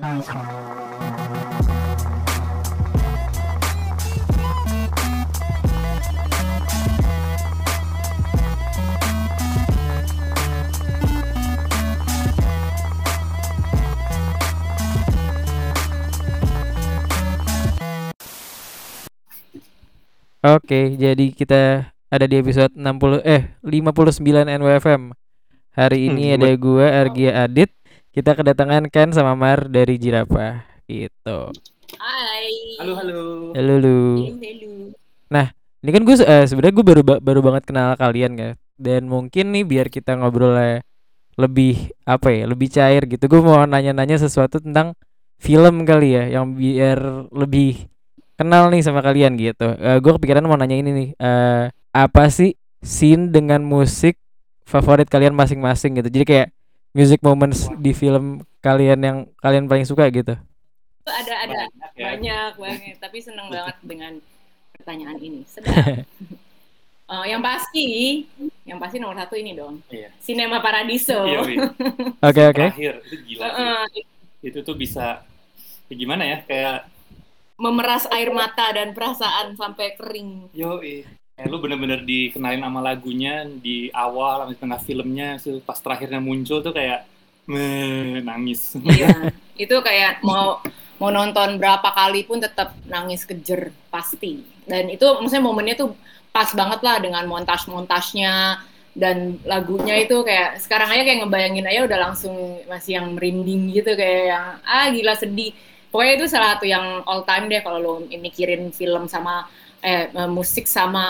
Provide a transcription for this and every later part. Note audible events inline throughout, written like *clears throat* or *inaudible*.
Oke, jadi kita ada di episode 60 eh 59 NWFM. Hari Hmm, ini ada gua Argia Adit. Kita kedatangan Ken sama Mar dari Jirapah. Gitu. Hai. Halo halo. Halo lu. Halo, halo. Ini kan gue eh, sebenarnya gue baru ba- baru banget kenal kalian kan. Dan mungkin nih biar kita ngobrolnya lebih apa ya, lebih cair gitu. Gue mau nanya-nanya sesuatu tentang film kali ya yang biar lebih kenal nih sama kalian gitu. Eh gue kepikiran mau nanya ini nih. eh apa sih scene dengan musik favorit kalian masing-masing gitu. Jadi kayak music moments di film kalian yang kalian paling suka gitu. Ada ada Banyak ya. banyak banget, tapi seneng banget dengan pertanyaan ini. *laughs* Sedap. Eh, yang pasti, yang pasti nomor satu ini dong. Iya. Cinema Paradiso. Iya, Wi. *laughs* Oke oke. Terakhir itu gila sih. Heeh, Itu tuh bisa ya gimana ya? Kayak memeras air mata dan perasaan sampai kering. yo Kayak lu bener-bener dikenalin sama lagunya di awal sampai tengah filmnya pas terakhirnya muncul tuh kayak meh, nangis. Iya. itu kayak mau mau nonton berapa kali pun tetap nangis kejer pasti. Dan itu maksudnya momennya tuh pas banget lah dengan montas-montasnya dan lagunya itu kayak sekarang aja kayak ngebayangin aja udah langsung masih yang merinding gitu kayak yang ah gila sedih. Pokoknya itu salah satu yang all time deh kalau lo mikirin film sama eh musik sama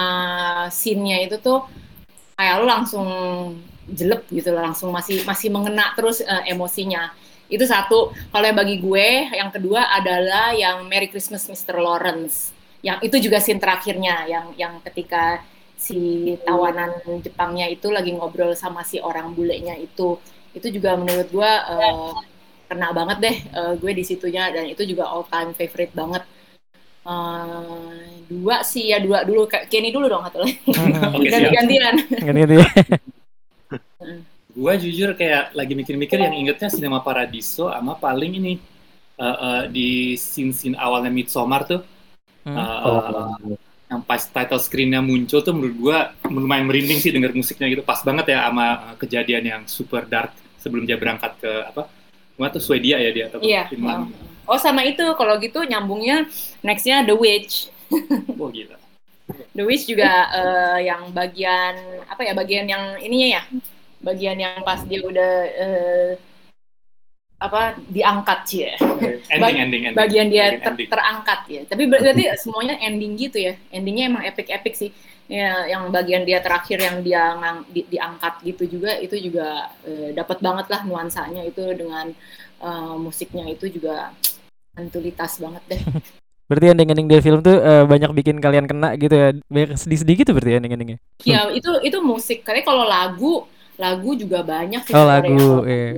scene-nya itu tuh kayak lo langsung jelek gitu loh, langsung masih masih mengena terus eh, emosinya. Itu satu. Kalau yang bagi gue yang kedua adalah yang Merry Christmas Mr. Lawrence. Yang itu juga scene terakhirnya yang yang ketika si tawanan Jepangnya itu lagi ngobrol sama si orang bulenya itu. Itu juga menurut gue eh, kena banget deh eh, gue di situnya dan itu juga all time favorite banget Eh, dua sih ya dua dulu. Kayak Kenny dulu dong atau lagi. Kan gitu ya. Gua jujur kayak lagi mikir-mikir yang ingetnya Cinema Paradiso sama paling ini eh, eh, di scene-scene awalnya Midsommar tuh. Hmm. eh, yang pas title screen-nya muncul tuh menurut gua lumayan merinding sih denger musiknya gitu. Pas banget ya sama uh, kejadian yang super dark sebelum dia berangkat ke apa? Gua tuh Swedia ya dia atau Iya. Finland. Oh sama itu. Kalau gitu nyambungnya nextnya The Witch. *laughs* oh gila. The Witch juga eh, yang bagian apa ya bagian yang ininya ya? Bagian yang pas dia udah eh, apa diangkat sih ya. Ending *laughs* ending ending. bagian dia Bagian ter- ending. terangkat ya. Tapi ber- berarti semuanya ending gitu ya? Endingnya emang epic epic sih. Ya yang bagian dia terakhir yang dia ngang- di- diangkat gitu juga itu juga eh, dapat banget lah nuansanya. Itu dengan eh, musiknya itu juga antulitas banget deh *laughs* Berarti ending-ending dari film tuh eh, banyak bikin kalian kena gitu ya. Banyak sedih-sedih gitu berarti ending-endingnya. ya itu itu musik karena kalau lagu lagu juga banyak sih Oh lagu, iya.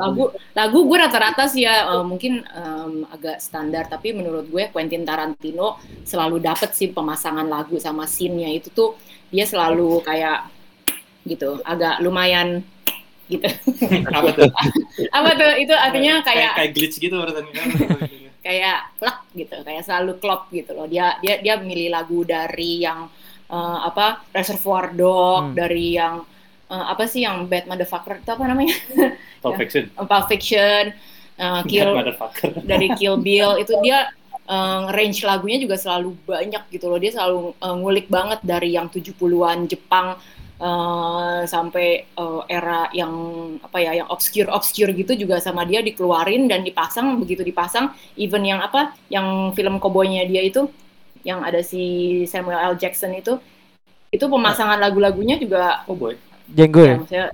lagu lagu gue rata-rata sih ya eh, mungkin em, agak standar tapi menurut gue Quentin Tarantino selalu dapet sih pemasangan lagu sama scene-nya itu tuh dia selalu kayak gitu agak lumayan gitu. *laughs* Apa tuh? Apa tuh? Itu artinya kayak kayak kayak glitch gitu berarti *laughs* kayak plek gitu kayak selalu klop gitu loh. Dia dia dia milih lagu dari yang eh, apa Reservoir Dog Hmm. dari yang eh, apa sih yang Bad Motherfucker? Itu apa namanya? *laughs* Pulp Fiction. Pulp Fiction. Eh, Kill dari Kill Bill. Itu dia eh, range lagunya juga selalu banyak gitu loh. Dia selalu eh, ngulik banget dari yang 70-an Jepang eh, sampai eh, era yang apa ya yang obscure obscure gitu juga sama dia dikeluarin dan dipasang begitu dipasang even yang apa yang film koboynya dia itu yang ada si Samuel L. Jackson itu itu pemasangan lagu-lagunya juga oh boy Jenggo ya, ya.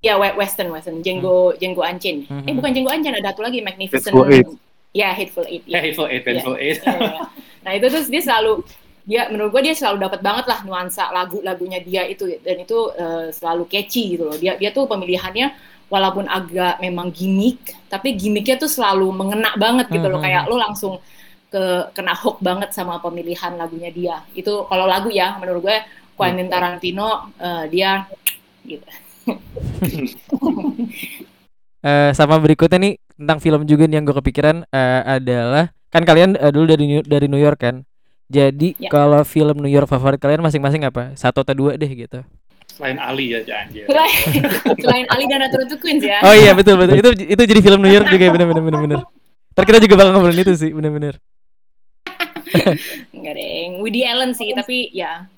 ya we- western western Django Django Unchained Mhm. eh bukan Django Unchained ada satu lagi Magnificent Hateful Eight. ya Hateful Eight ya ya. Hateful Eight Hateful Eight Iya, iya. nah itu terus dia selalu dia menurut gue dia selalu dapat banget lah nuansa lagu-lagunya dia itu. Dan itu eh, selalu catchy gitu loh. Dia dia tuh pemilihannya walaupun agak memang gimmick tapi gimmicknya tuh selalu mengena banget gitu loh. Mhm. kayak lo langsung ke kena hook banget sama pemilihan lagunya dia. Itu kalau lagu ya menurut gue Quentin Tarantino eh, dia gitu. Uh, *laughs* sama berikutnya nih tentang film juga nih yang gue kepikiran uh, adalah kan kalian uh, dulu dari New, dari New York kan. Jadi ya. kalau film New York favorit kalian masing-masing apa? Satu atau dua deh gitu. Selain Ali ya jangan. *laughs* Selain, Ali dan Ratu Ratu Queens ya. Oh iya betul betul itu itu jadi film New York juga bener bener bener bener. Ntar kita juga bakal ngobrolin itu sih bener bener. *laughs* Enggak deh, Woody Allen sih tapi ya.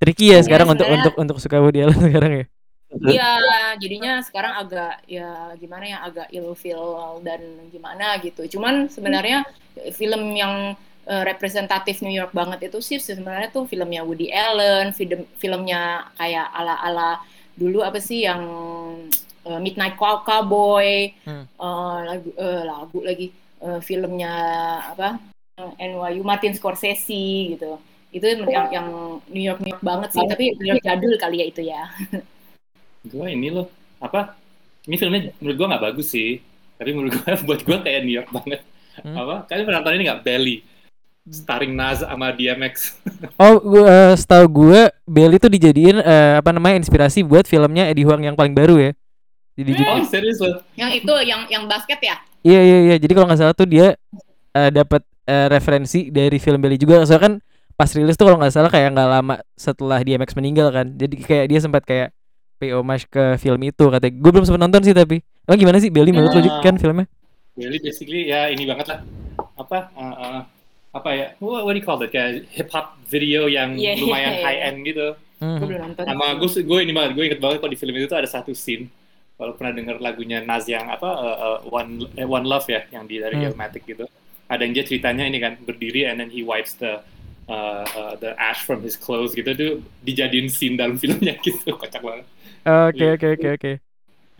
Tricky ya sekarang ya, untuk untuk untuk suka Woody Allen *laughs* sekarang ya. Iya, jadinya sekarang agak ya gimana ya agak ilfil dan gimana gitu. Cuman sebenarnya film yang uh, representatif New York banget itu sih sebenarnya tuh filmnya Woody Allen, film filmnya kayak ala-ala dulu apa sih yang uh, Midnight Cowboy, hmm. uh, lagu uh, lagu lagi uh, filmnya apa NYU Martin Scorsese gitu. Itu yang, yang New York New York banget sih, tapi New York jadul kali ya itu ya. *laughs* gue ini loh apa ini filmnya menurut gue nggak bagus sih tapi menurut gue *laughs* buat gue kayak New York banget hmm? apa kalian pernah nonton ini nggak Belly starring Nas sama DMX *laughs* oh gue uh, setahu gue Belly tuh dijadiin uh, apa namanya inspirasi buat filmnya Eddie Huang yang paling baru ya jadi hmm. oh serius loh yang itu yang yang basket ya iya iya iya jadi kalau nggak salah tuh dia uh, dapat uh, referensi dari film Belly juga soalnya kan pas rilis tuh kalau nggak salah kayak nggak lama setelah DMX meninggal kan jadi kayak dia sempat kayak pay homage ke film itu katanya. Gue belum sempat nonton sih tapi. Emang gimana sih Belly menurut lo kan filmnya? Belly basically ya ini banget lah. Apa uh, uh, apa ya? What, what do you call it? Kayak hip hop video yang yeah, lumayan yeah, high end gitu. Hmm. Gue belum nonton. Sama gue gue ini banget. Gue inget banget kalau di film itu tuh ada satu scene kalau pernah dengar lagunya Nas yang apa uh, uh, One eh, One Love ya yang di dari. Illmatic gitu. Ada yang dia ceritanya ini kan berdiri and then he wipes the uh, uh, the ash from his clothes gitu tuh dijadiin scene dalam filmnya *laughs* gitu kocak banget. Oke oke oke oke.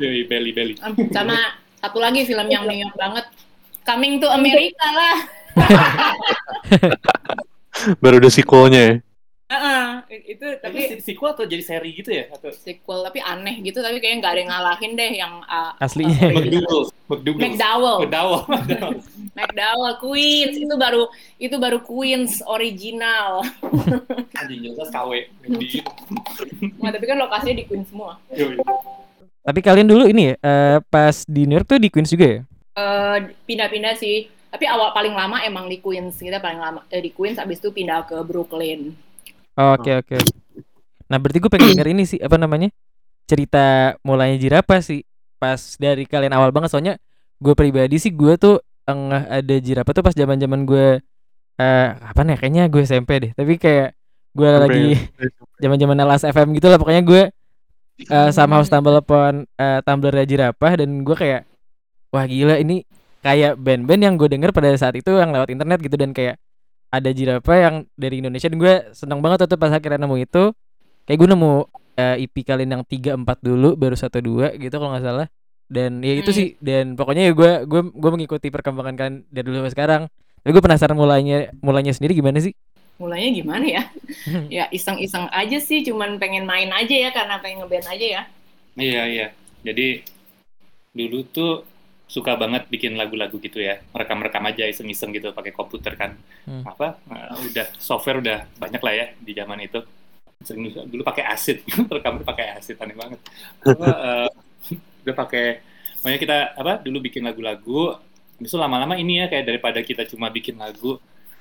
Yoi, belly belly. Sama satu lagi film yang New York banget, Coming to America lah. *laughs* Baru ada sequelnya ya? Uh, uh, itu tapi sequel atau jadi seri gitu ya atau? Sequel tapi aneh gitu tapi kayaknya nggak ada yang ngalahin deh yang uh, aslinya. uh, McDougal McDowell McDowell. *laughs* McDowell. Queens itu baru itu baru Queens original. *laughs* Anjing jelas KW nah, tapi kan lokasinya di Queens semua. Tapi kalian dulu ini ya uh, pas di New York tuh di Queens juga ya? Uh, pindah-pindah sih tapi awal paling lama emang di Queens kita paling lama eh, di Queens abis itu pindah ke Brooklyn. Oke oke. Nah berarti gue pengen denger ini sih apa namanya cerita mulainya jirapa sih pas dari kalian awal banget. Soalnya gue pribadi sih gue tuh enggak ada jirapa tuh pas zaman zaman gue uh, apa nih kayaknya gue SMP deh. Tapi kayak gue lagi zaman zaman LS FM gitu lah pokoknya gue uh, sama host stumble upon uh, Tumblr jirapah dan gue kayak wah gila ini kayak band-band yang gue denger pada saat itu yang lewat internet gitu dan kayak ada jirapa yang dari Indonesia dan gue seneng banget tuh pas akhirnya nemu itu. Kayak gue nemu uh, eh, IP kalian yang tiga empat dulu baru satu dua gitu kalau nggak salah. Dan ya itu hmm. sih dan pokoknya ya gue gue gue mengikuti perkembangan kalian dari dulu sampai sekarang. Tapi gue penasaran mulainya mulainya sendiri gimana sih? Mulainya gimana ya? *laughs* Ya iseng-iseng aja sih cuman pengen main aja ya karena pengen ngeband aja ya. Iya iya. Jadi dulu tuh suka banget bikin lagu-lagu gitu ya. Merekam-rekam aja iseng-iseng gitu pakai komputer kan. Hmm. apa uh, udah software udah banyak lah ya di zaman itu. Sering dulu pakai asid *laughs* rekam pakai asid aneh banget. Uh, *laughs* udah pakai makanya kita apa dulu bikin lagu-lagu. Habis itu lama-lama ini ya kayak daripada kita cuma bikin lagu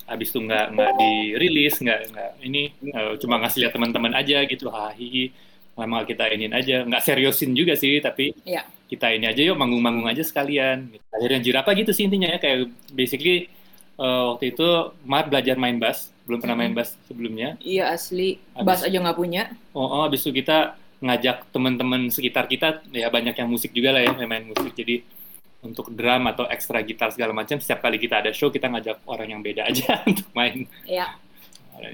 habis itu nggak nggak dirilis nggak nggak ini uh, cuma ngasih lihat teman-teman aja gitu hahi lama kita inin aja. Nggak seriusin juga sih tapi yeah kita ini aja yuk manggung-manggung aja sekalian. Akhirnya jirapa gitu sih intinya ya kayak basically uh, waktu itu Mar belajar main bass, belum pernah main bass sebelumnya. Iya asli, abis, bass aja nggak punya. Oh, oh abis itu kita ngajak teman-teman sekitar kita ya banyak yang musik juga lah ya yang main musik jadi untuk drum atau ekstra gitar segala macam setiap kali kita ada show kita ngajak orang yang beda aja *laughs* untuk main. Iya.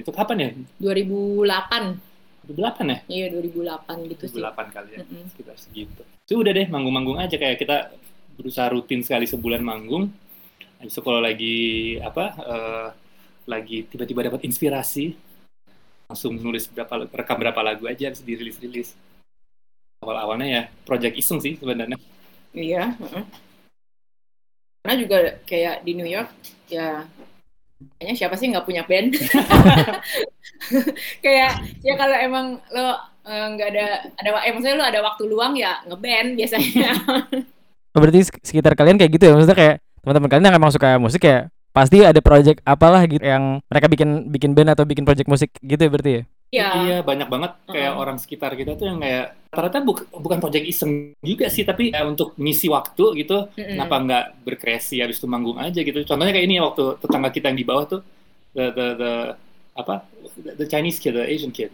Itu kapan ya? 2008. 2008 ya? Iya 2008 gitu 2008 sih. 2008 kali ya, mm -hmm. sekitar segitu. Itu udah deh manggung-manggung aja kayak kita berusaha rutin sekali sebulan manggung. Habis itu kalau lagi apa uh, lagi tiba-tiba dapat inspirasi langsung nulis berapa rekam berapa lagu aja habis dirilis-rilis. Awal-awalnya ya project iseng sih sebenarnya. Iya, uh -uh. Karena juga kayak di New York ya kayaknya siapa sih nggak punya band *laughs* *laughs* kayak ya kalau emang lo eh, nggak uh, ada ada eh maksudnya lo ada waktu luang ya ngeband biasanya Oh, *laughs* berarti sek- sekitar kalian kayak gitu ya maksudnya kayak teman-teman kalian yang emang suka musik ya pasti ada project apalah gitu yang mereka bikin bikin band atau bikin project musik gitu ya berarti ya Iya. Iya banyak banget kayak Uh-uh. orang sekitar kita tuh yang kayak ternyata buk- bukan project iseng juga sih tapi kayak untuk ngisi waktu gitu Mm-mm. kenapa nggak berkreasi habis itu manggung aja gitu contohnya kayak ini ya, waktu tetangga kita yang di bawah tuh the the, the apa the, Chinese kid the Asian kid.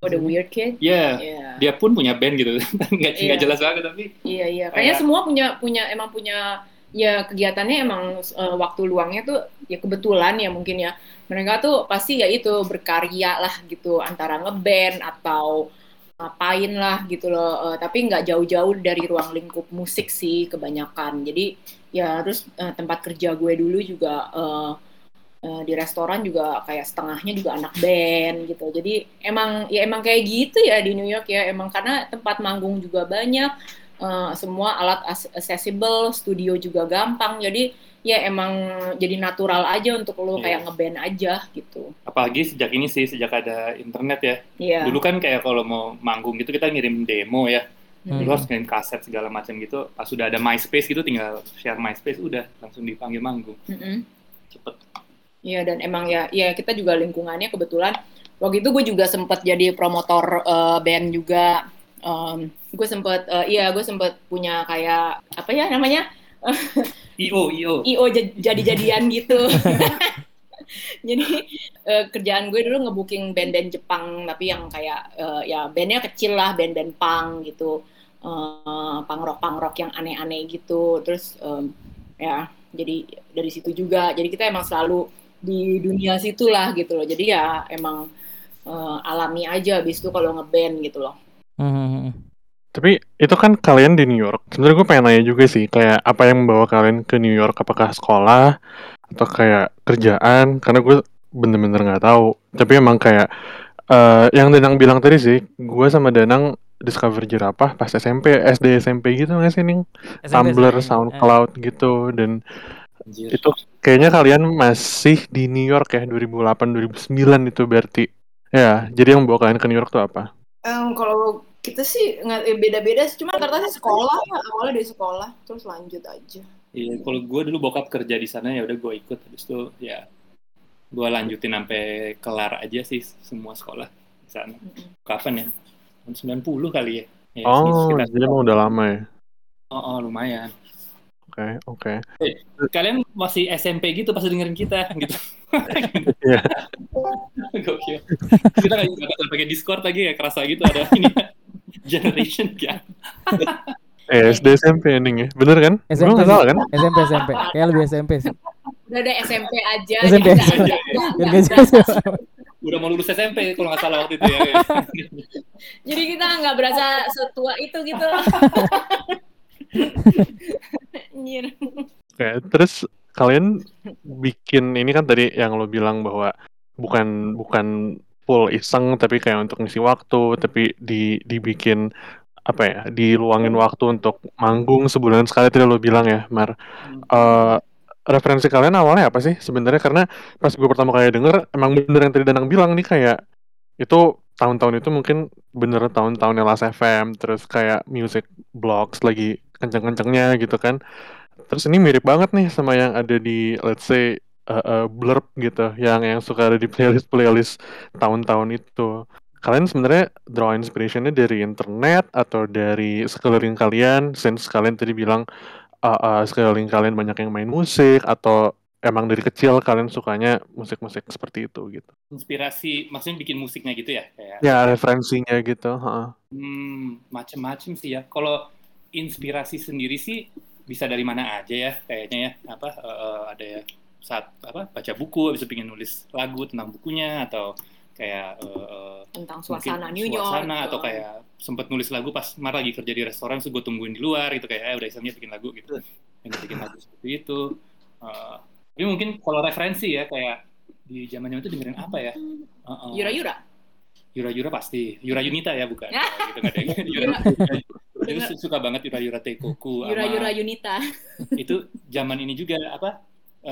Oh, the weird kid. ya Iya. dia pun punya band gitu. *laughs* Nggak Iya. jelas banget tapi Iya iya, kayaknya Kayak- semua punya punya emang punya ya kegiatannya emang eh, waktu luangnya tuh ya kebetulan ya mungkin ya. Mereka tuh pasti ya itu berkarya lah gitu antara ngeband atau ngapain lah gitu loh. Eh, tapi nggak jauh-jauh dari ruang lingkup musik sih kebanyakan. Jadi ya terus eh, tempat kerja gue dulu juga eh, eh, di restoran juga kayak setengahnya juga anak band gitu jadi emang ya emang kayak gitu ya di New York ya emang karena tempat manggung juga banyak Eh, semua alat accessible, studio juga gampang. Jadi ya emang jadi natural aja untuk lo Iya. kayak ngeband aja gitu. apalagi sejak ini sih sejak ada internet ya Iya. dulu kan kayak kalau mau manggung gitu kita ngirim demo ya Hmm. Lu harus ngirim kaset segala macam gitu. Pas sudah ada MySpace gitu, tinggal share MySpace, udah langsung dipanggil manggung. Mm-mm. Cepet. Iya dan emang ya ya kita juga lingkungannya kebetulan waktu itu gue juga sempat jadi promotor eh, band juga. gue sempet eh, iya gue sempet punya kayak apa ya namanya *laughs* IO, IO. io ja- jadi-jadian gitu. *laughs* Jadi eh, kerjaan gue dulu ngebooking band-band Jepang tapi yang kayak eh, ya bandnya kecil lah band-band punk gitu, eh punk rock punk rock yang aneh-aneh gitu. Terus em, ya jadi dari situ juga. Jadi kita emang selalu di dunia situ lah gitu loh. Jadi ya emang eh, alami aja abis itu kalau ngeband gitu loh. Hmm. Tapi itu kan kalian di New York. Sebenarnya gue pengen nanya juga sih, kayak apa yang membawa kalian ke New York? Apakah sekolah atau kayak kerjaan? Karena gue bener-bener nggak tahu. Tapi emang kayak eh, yang Danang bilang tadi sih, gue sama Danang discover jerapah pas SMP, SD, SMP gitu nggak sih nih? Tumblr, SMP. SoundCloud gitu dan Anjir. itu kayaknya kalian masih di New York ya 2008 2009 itu berarti. Ya, jadi yang membawa kalian ke New York tuh apa? Em, kalau kita sih nggak eh, beda-beda sih. Cuma sih sekolah awalnya dari sekolah terus lanjut aja. Iya, kalau gue dulu bokap kerja di sana ya udah gue ikut. Habis itu ya gue lanjutin sampai kelar aja sih semua sekolah di sana. Kapan ya? Tahun 90 kali ya. Ya, Oh, jadi emang udah lama ya. Oh, oh, lumayan. Oke, oke. Kalian masih SMP gitu pas dengerin kita gitu. Iya. Gokil. Kita nggak nggak pakai Discord lagi ya kerasa gitu ada ini generation gap. Eh, SD SMP ending ya. Bener kan? SMP nggak sih. salah kan? SMP SMP kayak lebih SMP sih Udah ada SMP aja. SMP jadi aja. gak berasa. jauh Udah mau lulus SMP kalau nggak salah waktu itu ya. Jadi kita nggak berasa setua itu gitu. *laughs* Anjir. Oke, terus kalian bikin ini kan tadi yang lo bilang bahwa bukan bukan full iseng tapi kayak untuk ngisi waktu tapi di dibikin apa ya diluangin waktu untuk manggung sebulan sekali tadi lo bilang ya Mar. Eh, referensi kalian awalnya apa sih sebenarnya? Karena pas gue pertama kali denger emang bener yang tadi Danang bilang nih kayak itu tahun-tahun itu mungkin bener tahun-tahunnya Last FM terus kayak music blogs lagi kenceng-kencengnya gitu kan terus ini mirip banget nih sama yang ada di let's say uh, uh, blurb gitu yang yang suka ada di playlist playlist tahun-tahun itu kalian sebenarnya draw inspirationnya dari internet atau dari sekeliling kalian since kalian tadi bilang uh, uh, sekeliling kalian banyak yang main musik atau emang dari kecil kalian sukanya musik-musik seperti itu gitu Inspirasi, maksudnya bikin musiknya gitu ya? Kayak, ya referensinya gitu heeh. hmm, macem-macem sih ya. Kalau inspirasi sendiri sih bisa dari mana aja ya, kayaknya ya. Apa eh, ada ya saat apa baca buku, bisa pengen nulis lagu tentang bukunya atau kayak eh, Tentang mungkin suasana New York. suasana atau gitu. kayak sempet nulis lagu pas Mar lagi kerja di restoran, so gue tungguin di luar gitu kayak eh, udah isengnya bikin lagu gitu, pengen bikin lagu seperti itu. Eh, tapi mungkin kalau referensi ya kayak di zaman itu dengerin apa ya? Eh, eh, Yura-yura. Yura-Yura pasti. Yura Yunita ya bukan? *laughs* Gitu ada yang- Yura. Itu su- suka banget Yura-Yura Teikoku. sama- Yura-yura Yunita. *laughs* Itu zaman ini juga apa? eh,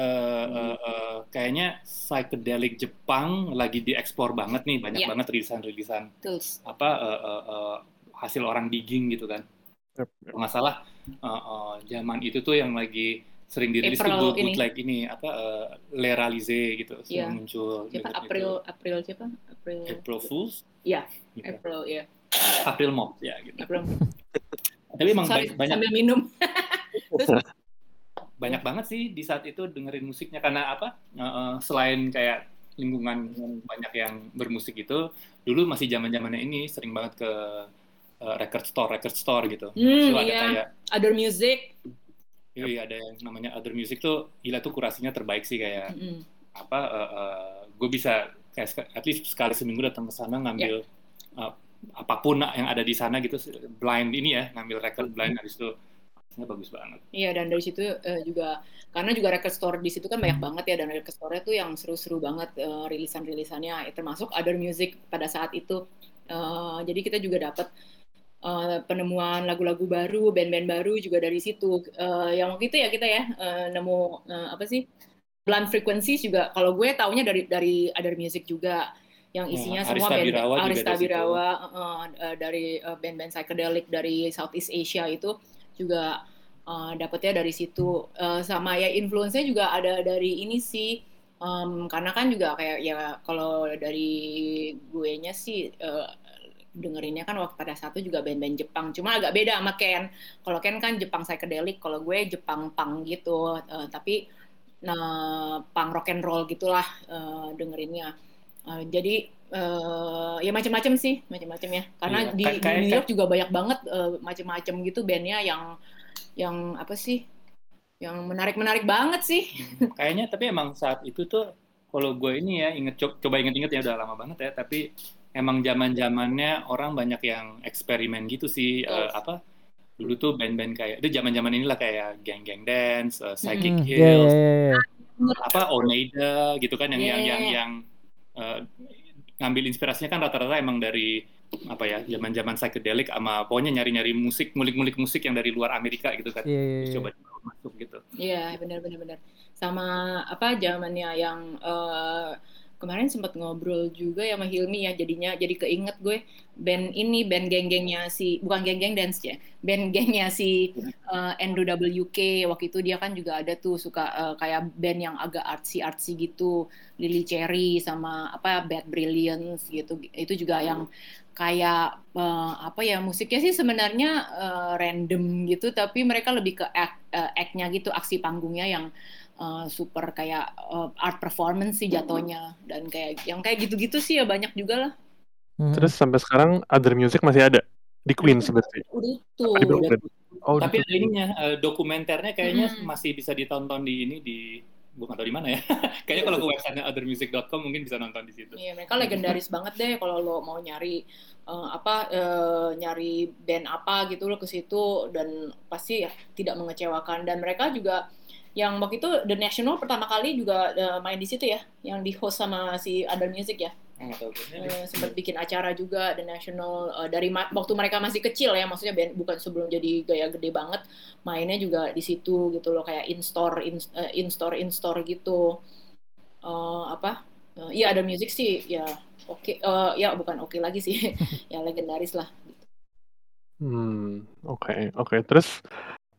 eh, eh, kayaknya psychedelic Jepang lagi diekspor banget nih banyak Iya. banget rilisan-rilisan Tools. apa eh, eh, eh, hasil orang digging gitu kan Yep, yep. Kalau nggak salah uh, uh, zaman itu tuh yang lagi sering dirilis tuh April boot- ini. bootleg ini apa uh, Leralize gitu Iya. muncul Siapa April itu. April siapa? April April Fools Iya, Gitu. April ya. April Mop ya gitu April. tapi emang Sorry, ba- banyak sambil minum. *laughs* Terus banyak banget sih di saat itu dengerin musiknya karena apa Uh, uh, selain kayak lingkungan yang banyak yang bermusik itu dulu masih zaman zamannya ini sering banget ke uh, record store record store gitu Hmm, so ada iya. kayak other music. iya ada yang namanya other music tuh gila tuh kurasinya terbaik sih kayak Mm-mm. apa gue bisa kayak at least sekali seminggu datang ke sana ngambil uh, apa pun yang ada di sana gitu blind ini ya ngambil record blind habis itu hasilnya bagus banget Iya dan dari situ eh, juga karena juga record store di situ kan banyak banget ya dan record store tuh yang seru-seru banget eh, rilisan-rilisannya eh, termasuk other music pada saat itu. Eh, jadi kita juga dapat eh, penemuan lagu-lagu baru, band-band baru juga dari situ. Eh, yang waktu itu ya kita ya eh, nemu eh, apa sih? Blunt Frequencies juga kalau gue taunya dari dari other music juga yang isinya Oh, semua Arista band Birawa Arista. Birawa eh, eh, dari eh, band-band psychedelic dari Southeast Asia itu juga uh, dapetnya dari situ. Uh, sama ya influence-nya juga ada dari ini sih Um, karena kan juga kayak ya kalau dari gue nya sih uh, dengerinnya kan waktu pada satu juga band-band Jepang. Cuma agak beda sama Ken. Kalau Ken kan Jepang psychedelic kalau gue Jepang punk gitu. Uh, tapi nah punk rock and roll gitulah uh, dengerinnya Uh, jadi uh, ya macam-macam sih macam-macam ya karena Iya, di, kayak- di New York juga banyak banget uh, macam-macam gitu bandnya yang yang apa sih yang menarik-menarik banget sih kayaknya tapi emang saat itu tuh kalau gue ini ya inget co- coba inget-inget ya udah lama banget ya tapi emang zaman zamannya orang banyak yang eksperimen gitu sih Betul. Eh, apa dulu tuh band-band kayak itu zaman-zaman inilah kayak geng-geng dance, eh, psychic Hmm, iya, hills, iya, iya. apa Oneida gitu kan yang yang Yeah. yang yang eh, ngambil inspirasinya kan rata-rata emang dari apa ya zaman-zaman psychedelic sama pokoknya nyari-nyari musik ngulik-ngulik musik yang dari luar Amerika gitu kan. Iya, Terus coba masuk gitu. Iya, benar-benar benar. Sama apa zamannya yang eh, kemarin sempat ngobrol juga ya sama Hilmi ya jadinya jadi keinget gue band ini band geng-gengnya si bukan geng-geng dance ya band gengnya si eh, NWK waktu itu dia kan juga ada tuh suka eh, kayak band yang agak artsy artsy gitu Lily Cherry sama apa Bad Brilliance gitu itu juga yang kayak eh, apa ya musiknya sih sebenarnya eh, random gitu tapi mereka lebih ke act, eh, act-nya gitu aksi panggungnya yang eh, super kayak eh, art performance sih jatuhnya dan kayak yang kayak gitu-gitu sih ya banyak juga lah Hmm. Terus sampai sekarang other music masih ada di udah Apa di Brooklyn? Oh, Tapi ada ininya, eh, dokumenternya kayaknya Hmm. masih bisa ditonton di ini di bukan tahu di mana ya. *laughs* kayaknya kalau ke websitenya othermusic.com mungkin bisa nonton di situ. Iya, mereka legendaris banget deh kalau lo mau nyari eh, apa eh, nyari band apa gitu lo ke situ dan pasti ya tidak mengecewakan dan mereka juga yang waktu itu The National pertama kali juga eh, main di situ ya, yang di host sama si Other Music ya. Oh, tahu. Eh, sempat bikin acara juga The National eh, dari ma- waktu mereka masih kecil ya, maksudnya band bukan sebelum jadi gaya gede banget, mainnya juga di situ gitu loh kayak in store in, eh, in store in store gitu. Eh, apa? Eh, Iya ada music sih ya oke eh, ya bukan oke lagi sih *laughs* *laughs* ya legendaris lah Hmm, oke, oke. Terus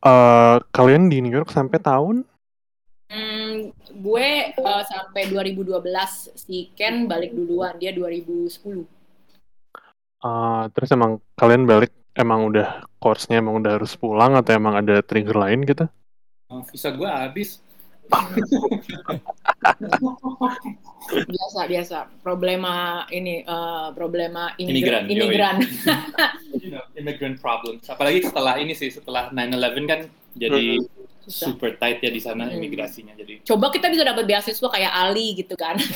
eh kalian di New York sampai tahun? Hmm, gue eh, sampai 2012 si Ken balik duluan dia 2010 Eh, terus emang kalian balik emang udah course-nya emang udah harus pulang atau emang ada trigger lain gitu? Oh, visa gue habis. *laughs* biasa biasa problema ini eh, problema Imigran, imigran imigran *laughs* *laughs* You know, immigrant problems. Apalagi setelah ini sih, setelah 9/11 kan jadi Susah. super tight ya di sana Hmm. imigrasinya. Jadi coba kita bisa dapat beasiswa kayak Ali gitu kan *laughs*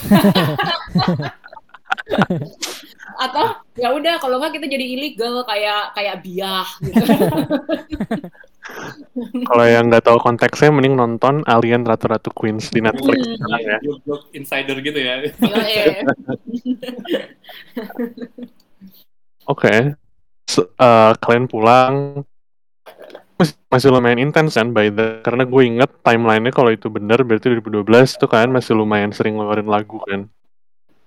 atau ya udah kalau nggak kita jadi ilegal kayak kayak biah gitu *laughs* Kalau yang nggak tahu konteksnya, mending nonton Alien Ratu-Ratu Queens di Netflix Hmm. sekarang ya. joke-joke insider gitu ya. *laughs* Oke. So, eh, kalian pulang masih, masih lumayan intens kan by the karena gue inget timelinenya kalau itu benar berarti 2012 itu kan masih lumayan sering ngeluarin lagu kan.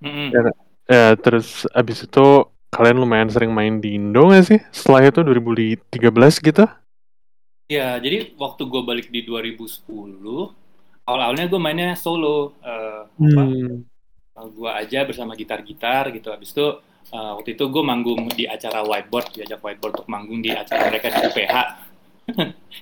Mm-mm. Ya, terus abis itu kalian lumayan sering main di Indo nggak sih? Setelah itu 2013 gitu? Ya, jadi waktu gue balik di 2010, awal-awalnya gue mainnya solo. Uh, apa? Hmm. gue aja bersama gitar-gitar gitu. Habis itu uh, waktu itu gue manggung di acara whiteboard, diajak whiteboard untuk manggung di acara mereka di UPH.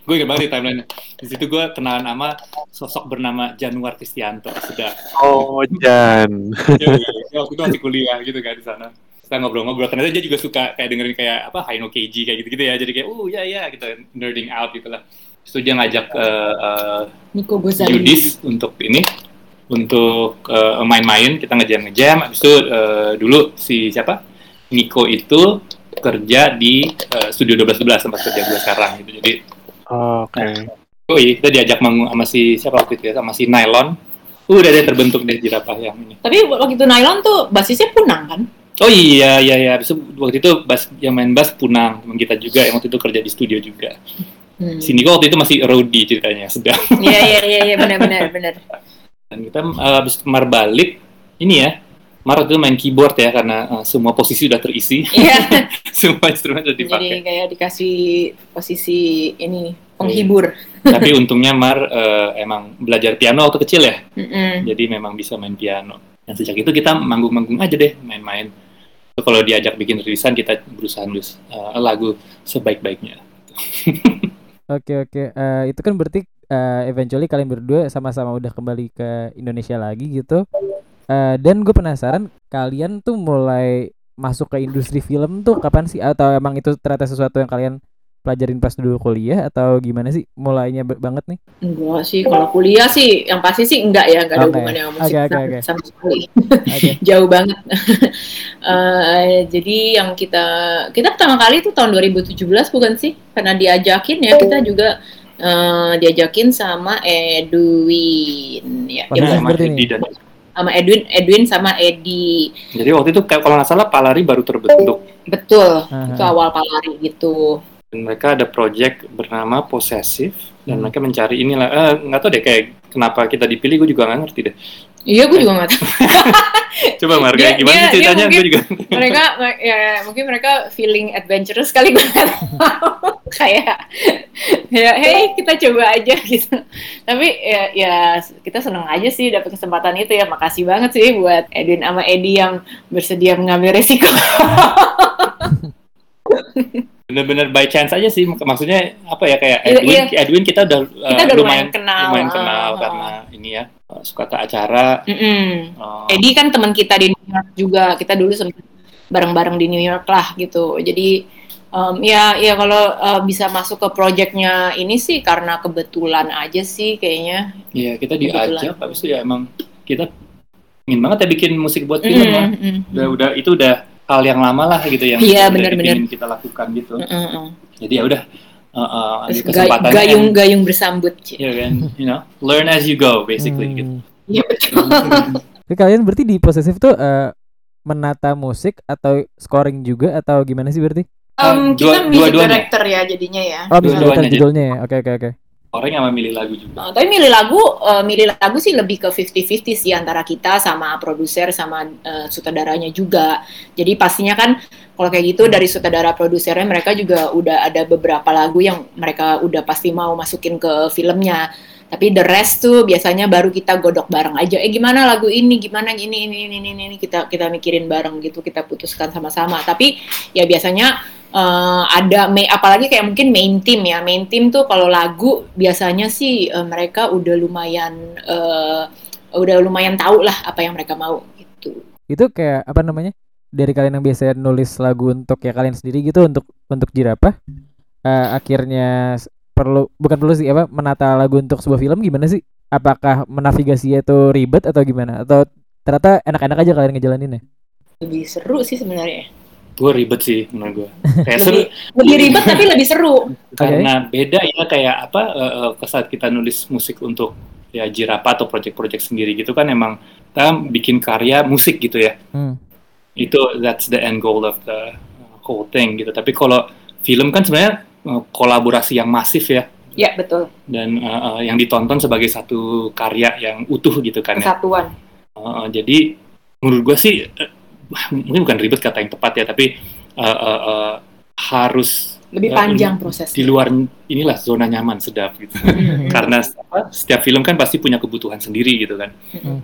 Gue ingat banget di timeline. Di situ gue kenalan sama sosok bernama Januar Kristianto. Sudah. Oh, Jan. ya, waktu itu masih kuliah gitu kan di sana. Kita ngobrol-ngobrol. Ternyata dia juga suka kayak dengerin kayak apa Haino KG kayak gitu-gitu ya. Jadi kayak, uh ya ya gitu, nerding out gitu lah. Terus dia ngajak uh, uh, Nico Gozali. Yudis untuk ini untuk uh, main-main kita ngejam ngejam habis itu uh, dulu si siapa Nico itu kerja di uh, studio 1212 tempat kerja gue sekarang gitu jadi oh, oke okay. oh iya kita diajak manggung sama si siapa waktu itu ya sama si Nylon uh, udah deh terbentuk deh jerapah yang ini tapi waktu itu Nylon tuh basisnya punang kan Oh iya iya iya Habis itu, waktu itu bas yang main bass punang teman kita juga yang waktu itu kerja di studio juga. Hmm. Si Nico waktu itu masih roadie ceritanya sedang. Iya iya iya iya benar benar benar. Dan kita uh, habis kemar balik, ini ya, Mar itu main keyboard ya karena uh, semua posisi sudah terisi. Iya. *laughs* semua instrumen sudah dipakai. Jadi kayak dikasih posisi ini penghibur. Iya. Tapi untungnya Mar uh, emang belajar piano waktu kecil ya. Mm -mm. Jadi memang bisa main piano. Dan sejak itu kita manggung-manggung aja deh, main-main. Kalau diajak bikin rilisan kita berusaha nulis uh, lagu sebaik-baiknya. *laughs* Oke oke, uh, itu kan berarti uh, eventually kalian berdua sama-sama udah kembali ke Indonesia lagi gitu. Uh, dan gue penasaran kalian tuh mulai masuk ke industri film tuh kapan sih? Atau emang itu ternyata sesuatu yang kalian pelajarin pas dulu kuliah atau gimana sih mulainya banget nih? Enggak sih, kalau kuliah sih yang pasti sih enggak ya, enggak ada okay. hubungannya sama musik okay, okay, okay. sama sekali. okay. *laughs* Jauh banget. uh, *laughs* jadi yang kita kita pertama kali itu tahun 2017 bukan sih? Karena diajakin ya kita juga uh, diajakin sama Edwin ya. Oh, ya sama dan sama Edwin, Edwin sama Edi. Jadi waktu itu kalau nggak salah Palari baru terbentuk. Betul, uh-huh. itu awal Palari gitu. Dan mereka ada project bernama Possessive dan hmm. mereka mencari inilah eh, nggak tahu deh kayak kenapa kita dipilih gue juga nggak ngerti deh. Iya, gue juga nggak tahu. *laughs* Coba Marga, dia, gimana dia, ceritanya? Gue juga. *laughs* mereka, ya mungkin mereka feeling adventurous kali gue *laughs* kayak, ya hey kita coba aja gitu. Tapi ya, ya kita seneng aja sih dapat kesempatan itu ya. Makasih banget sih buat Edwin sama Edi yang bersedia mengambil resiko. Bener-bener by chance aja sih maksudnya apa ya kayak Edwin iya, iya. Edwin kita udah, kita uh, udah lumayan, lumayan kenal. lumayan kenal uh, karena ini ya suka tak acara. Mm -mm. Uh, Edi kan teman kita di New York juga kita dulu sempat bareng-bareng di New York lah gitu. Jadi um, ya ya kalau uh, bisa masuk ke projectnya ini sih karena kebetulan aja sih kayaknya. Iya kita diajak habis itu ya emang kita ingin banget ya bikin musik buat film mm, ya mm, udah udah itu udah hal yang lama lah gitu yang iya, benar-benar kita lakukan gitu. Mm -mm. Jadi ya udah uh, uh, kesempatan gayung and, gayung bersambut. Iya kan, you know, learn as you go basically hmm. gitu. Iya betul. *laughs* Jadi kalian berarti di posesif tuh uh, menata musik atau scoring juga atau gimana sih berarti? Um, kita dua, music director ya jadinya ya. Oh, music director judulnya ya. Oke oke oke orang yang memilih lagu juga. Uh, tapi milih lagu, uh, milih lagu sih lebih ke 50-50 sih antara kita sama produser sama uh, sutradaranya juga. Jadi pastinya kan kalau kayak gitu dari sutradara produsernya mereka juga udah ada beberapa lagu yang mereka udah pasti mau masukin ke filmnya. Tapi the rest tuh biasanya baru kita godok bareng aja. Eh gimana lagu ini, gimana ini ini ini ini, ini. kita kita mikirin bareng gitu, kita putuskan sama-sama. Tapi ya biasanya uh, ada main, apalagi kayak mungkin main team ya main team tuh kalau lagu biasanya sih uh, mereka udah lumayan uh, udah lumayan tahu lah apa yang mereka mau gitu itu kayak apa namanya dari kalian yang biasa nulis lagu untuk ya kalian sendiri gitu untuk untuk jirapah uh, akhirnya perlu bukan perlu sih apa menata lagu untuk sebuah film gimana sih? Apakah menavigasi itu ribet atau gimana? Atau ternyata enak-enak aja kalian ngejalaninnya? Lebih seru sih sebenarnya. Gue ribet sih menurut gue *laughs* kayak lebih, seru. Lebih ribet tapi lebih seru. Karena okay. beda ya kayak apa uh, saat kita nulis musik untuk ya jirapa atau project-project sendiri gitu kan emang kita bikin karya musik gitu ya. Hmm. itu that's the end goal of the whole thing gitu. Tapi kalau film kan sebenarnya uh, kolaborasi yang masif ya. Ya betul. Dan uh, uh, yang ditonton sebagai satu karya yang utuh gitu kan kesatuan. Ya. uh, jadi menurut gue sih mungkin bukan ribet kata yang tepat ya tapi uh, uh, uh, harus lebih uh, panjang proses di luar inilah zona nyaman sedap gitu. *laughs* Karena setiap film kan pasti punya kebutuhan sendiri gitu kan.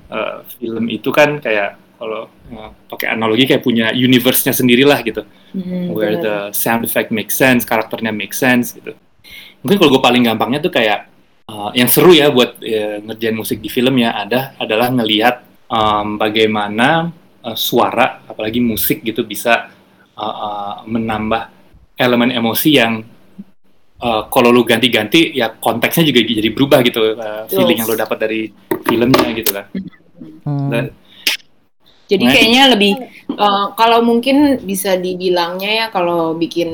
Uh, film itu kan kayak kalau uh, pakai analogi kayak punya universe-nya sendirilah gitu Hmm, where benar. the sound effect make sense karakternya make sense gitu mungkin kalau gue paling gampangnya tuh kayak uh, yang seru ya buat ya, ngerjain musik di film ya ada adalah ngelihat um, bagaimana uh, suara apalagi musik gitu bisa uh, uh, menambah elemen emosi yang uh, kalau lu ganti-ganti ya konteksnya juga jadi berubah gitu uh, feeling yang lo dapat dari filmnya gitu kan Hmm. Dan- Jadi Nah. kayaknya lebih eh, kalau mungkin bisa dibilangnya ya kalau bikin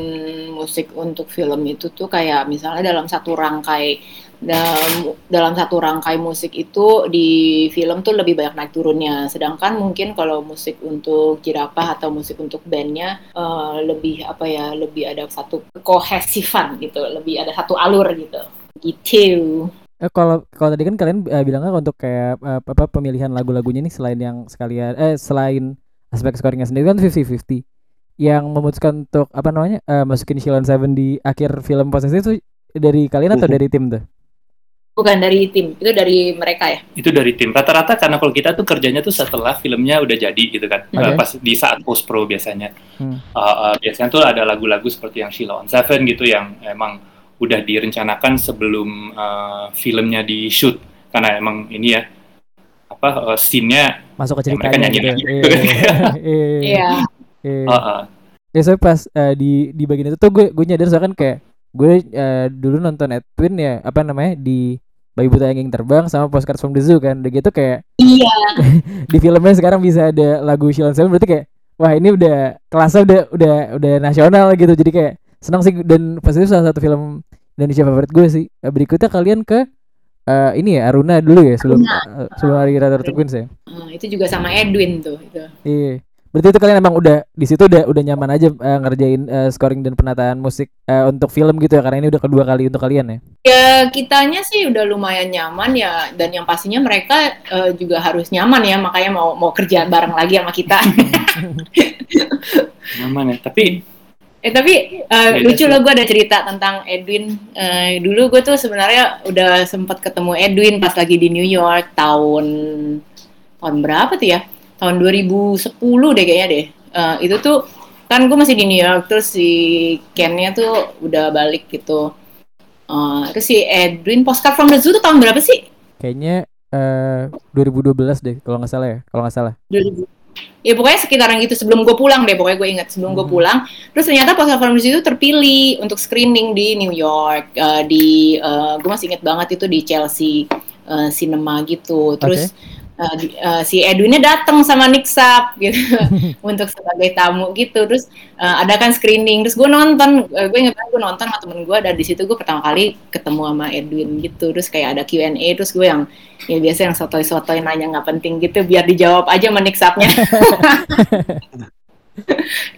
musik untuk film itu tuh kayak misalnya dalam satu rangkai dalam dalam satu rangkai musik itu di film tuh lebih banyak naik turunnya. Sedangkan mungkin kalau musik untuk jerapah atau musik untuk bandnya eh, lebih apa ya lebih ada satu kohesifan gitu, lebih ada satu alur gitu. Gitu. Eh, kalau kalau tadi kan kalian eh, bilangnya untuk kayak eh, apa pemilihan lagu-lagunya nih selain yang sekalian eh selain aspek scoringnya sendiri kan 50-50 yang memutuskan untuk apa namanya eh, masukin Shilon Seven di akhir film posesif itu dari kalian atau dari tim tuh? Bukan dari tim, itu dari mereka ya. itu dari tim rata-rata karena kalau kita tuh kerjanya tuh setelah filmnya udah jadi gitu kan. Uh, pas di saat post pro biasanya Hmm. Uh, uh, biasanya tuh ada lagu-lagu seperti yang Sheila on Seven gitu yang emang udah direncanakan sebelum uh, filmnya di shoot karena emang ini ya apa uh, scene-nya Masuk ke Ya, mereka ceritanya nyanyi gitu. lagi Iya, gitu kan. iya, iya, Iya. *laughs* iya. uh, uh, Ya soalnya pas eh, di di bagian itu tuh gue gue nyadar soalnya kan kayak gue eh, dulu nonton Edwin ya apa namanya di Bayi Buta yang Ingin Terbang sama Postcard from the Zoo kan udah gitu kayak Iya. *laughs* di filmnya sekarang bisa ada lagu Shilon Seven berarti kayak wah ini udah kelasnya udah udah udah nasional gitu jadi kayak senang sih dan pas itu salah satu film Indonesia favorit gue sih Eh, berikutnya kalian ke eh, ini ya Aruna dulu ya sebelum eh, sebelum hari Rata Rata Queens ya Eh, itu juga sama Edwin tuh itu. Iya. Berarti itu kalian emang udah di situ udah udah nyaman aja eh, ngerjain eh, scoring dan penataan musik eh, untuk film gitu ya karena ini udah kedua kali untuk kalian ya. Ya kitanya sih udah lumayan nyaman ya dan yang pastinya mereka eh, juga harus nyaman ya makanya mau mau kerja bareng lagi sama kita. *laughs* nyaman ya tapi eh tapi eh, Beda lucu sih. loh gue ada cerita tentang Edwin. Eh, dulu gue tuh sebenarnya udah sempat ketemu Edwin pas lagi di New York tahun tahun berapa tuh ya? Tahun 2010 deh kayaknya deh. Eh, itu tuh kan gue masih di New York terus si Ken-nya tuh udah balik gitu. Eh, terus si Edwin Postcard from the Zoo tuh tahun berapa sih? Kayaknya eh 2012 deh kalau nggak salah ya. Kalau nggak salah. 2000 ya pokoknya sekitaran gitu sebelum gue pulang deh pokoknya gue ingat sebelum gue Hmm. pulang. Terus ternyata the Zoo itu terpilih untuk screening di New York eh, di gue masih inget banget itu di Chelsea eh, Cinema gitu. Terus eh, di- eh, si Edwinnya datang sama Nick Sap gitu. *laughs* Untuk sebagai tamu gitu. Terus eh, ada kan screening. Terus gue nonton eh, gue banget gue nonton sama temen gue dan di situ gue pertama kali ketemu sama Edwin gitu. Terus kayak ada Q&A terus gue yang ya biasa yang sotoy-sotoy nanya nggak penting gitu. Biar dijawab aja sama Nick Sapnya *laughs*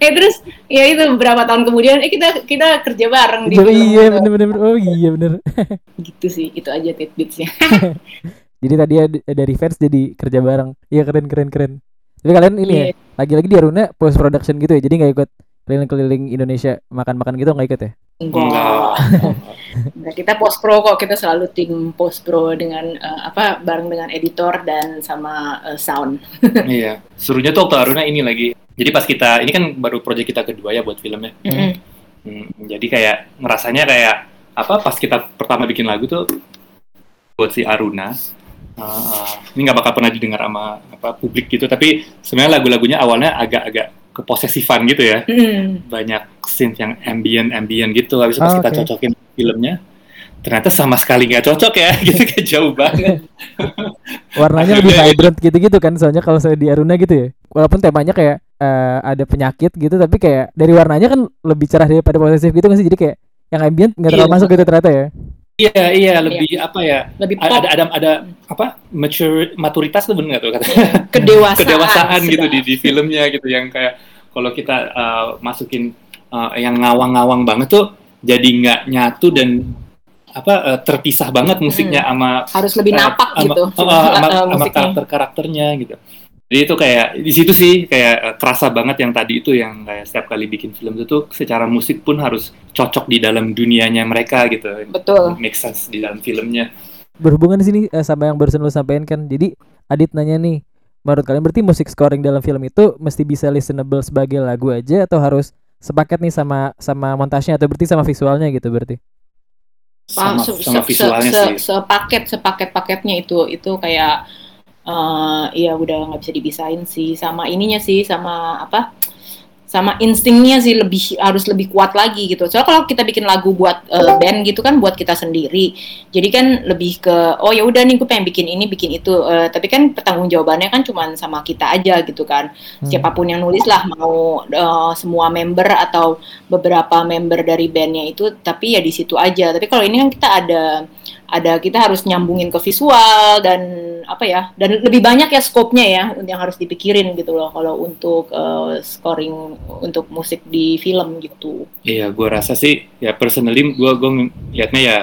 eh terus ya itu beberapa tahun kemudian eh kita kita kerja bareng di film iya itu. bener bener bener. Oh iya bener. gitu sih itu aja tidbitsnya *laughs* Jadi tadi ada- dari fans jadi kerja bareng. Iya keren keren keren. Tapi kalian ini ya Iya. lagi-lagi di Aruna post production gitu ya. Jadi nggak ikut keliling-keliling Indonesia makan-makan gitu nggak ikut ya? enggak Enggak, kita post pro kok kita selalu tim post pro dengan eh, apa bareng dengan editor dan sama eh, sound *laughs* iya serunya tuh waktu Aruna ini lagi jadi pas kita ini kan baru proyek kita kedua ya buat filmnya Mm-mm. Hmm, jadi kayak ngerasanya kayak apa pas kita pertama bikin lagu tuh buat si Aruna uh, uh, ini nggak bakal pernah didengar sama apa publik gitu tapi sebenarnya lagu-lagunya awalnya agak-agak keposesifan gitu ya Mm-mm. banyak scene yang ambient ambient gitu habis itu pas Oh, kita cocokin filmnya ternyata sama sekali nggak cocok ya *laughs* gitu kayak jauh banget Warnanya lebih vibrant gitu-gitu kan. Soalnya kalau saya di Aruna gitu ya. Walaupun temanya kayak eh, ada penyakit gitu tapi kayak dari warnanya kan lebih cerah daripada posesif gitu nggak sih? Jadi kayak yang ambient nggak terlalu Iya. masuk gitu ternyata ya. Iya iya lebih apa ya? Lebih ada pop. ada ada, ada apa mature maturitas tuh nggak tuh kata? *laughs* Kedewasaan. Kedewasaan gitu di, di filmnya gitu yang kayak kalau kita uh, masukin uh, yang ngawang-ngawang banget tuh jadi nggak nyatu dan apa uh, terpisah banget musiknya sama harus lebih uh, napak sama- gitu. uh, uh, *laughs* sama, eh, sama musiknya. karakter-karakternya gitu Jadi itu kayak di situ sih kayak uh, kerasa banget yang tadi itu yang kayak setiap kali bikin film itu tuh secara musik pun harus cocok di dalam dunianya mereka gitu. Betul. Make sense di dalam filmnya. Berhubungan di sini eh, sama yang barusan lu sampaikan kan. Jadi Adit nanya nih, menurut kalian berarti musik scoring dalam film itu mesti bisa listenable sebagai lagu aja atau harus sepaket nih sama sama montasnya atau berarti sama visualnya gitu berarti? Sama, se- sama se- visualnya se- sih. se- sepaket sepaket paketnya itu itu kayak eh ya udah nggak bisa dipisahin sih sama ininya sih sama apa sama instingnya sih lebih harus lebih kuat lagi gitu. Soalnya kalau kita bikin lagu buat eh, band gitu kan buat kita sendiri. Jadi kan lebih ke oh ya udah nih gue pengen bikin ini bikin itu. Eh, tapi kan pertanggung jawabannya kan cuma sama kita aja gitu kan. Hmm. Siapa pun yang nulis lah mau eh, semua member atau beberapa member dari bandnya itu tapi ya di situ aja. Tapi kalau ini kan kita ada ada kita harus nyambungin ke visual dan apa ya dan lebih banyak ya skopnya ya yang harus dipikirin gitu loh kalau untuk eh, scoring untuk musik di film gitu. Iya, gue rasa sih ya personally gue gue liatnya ya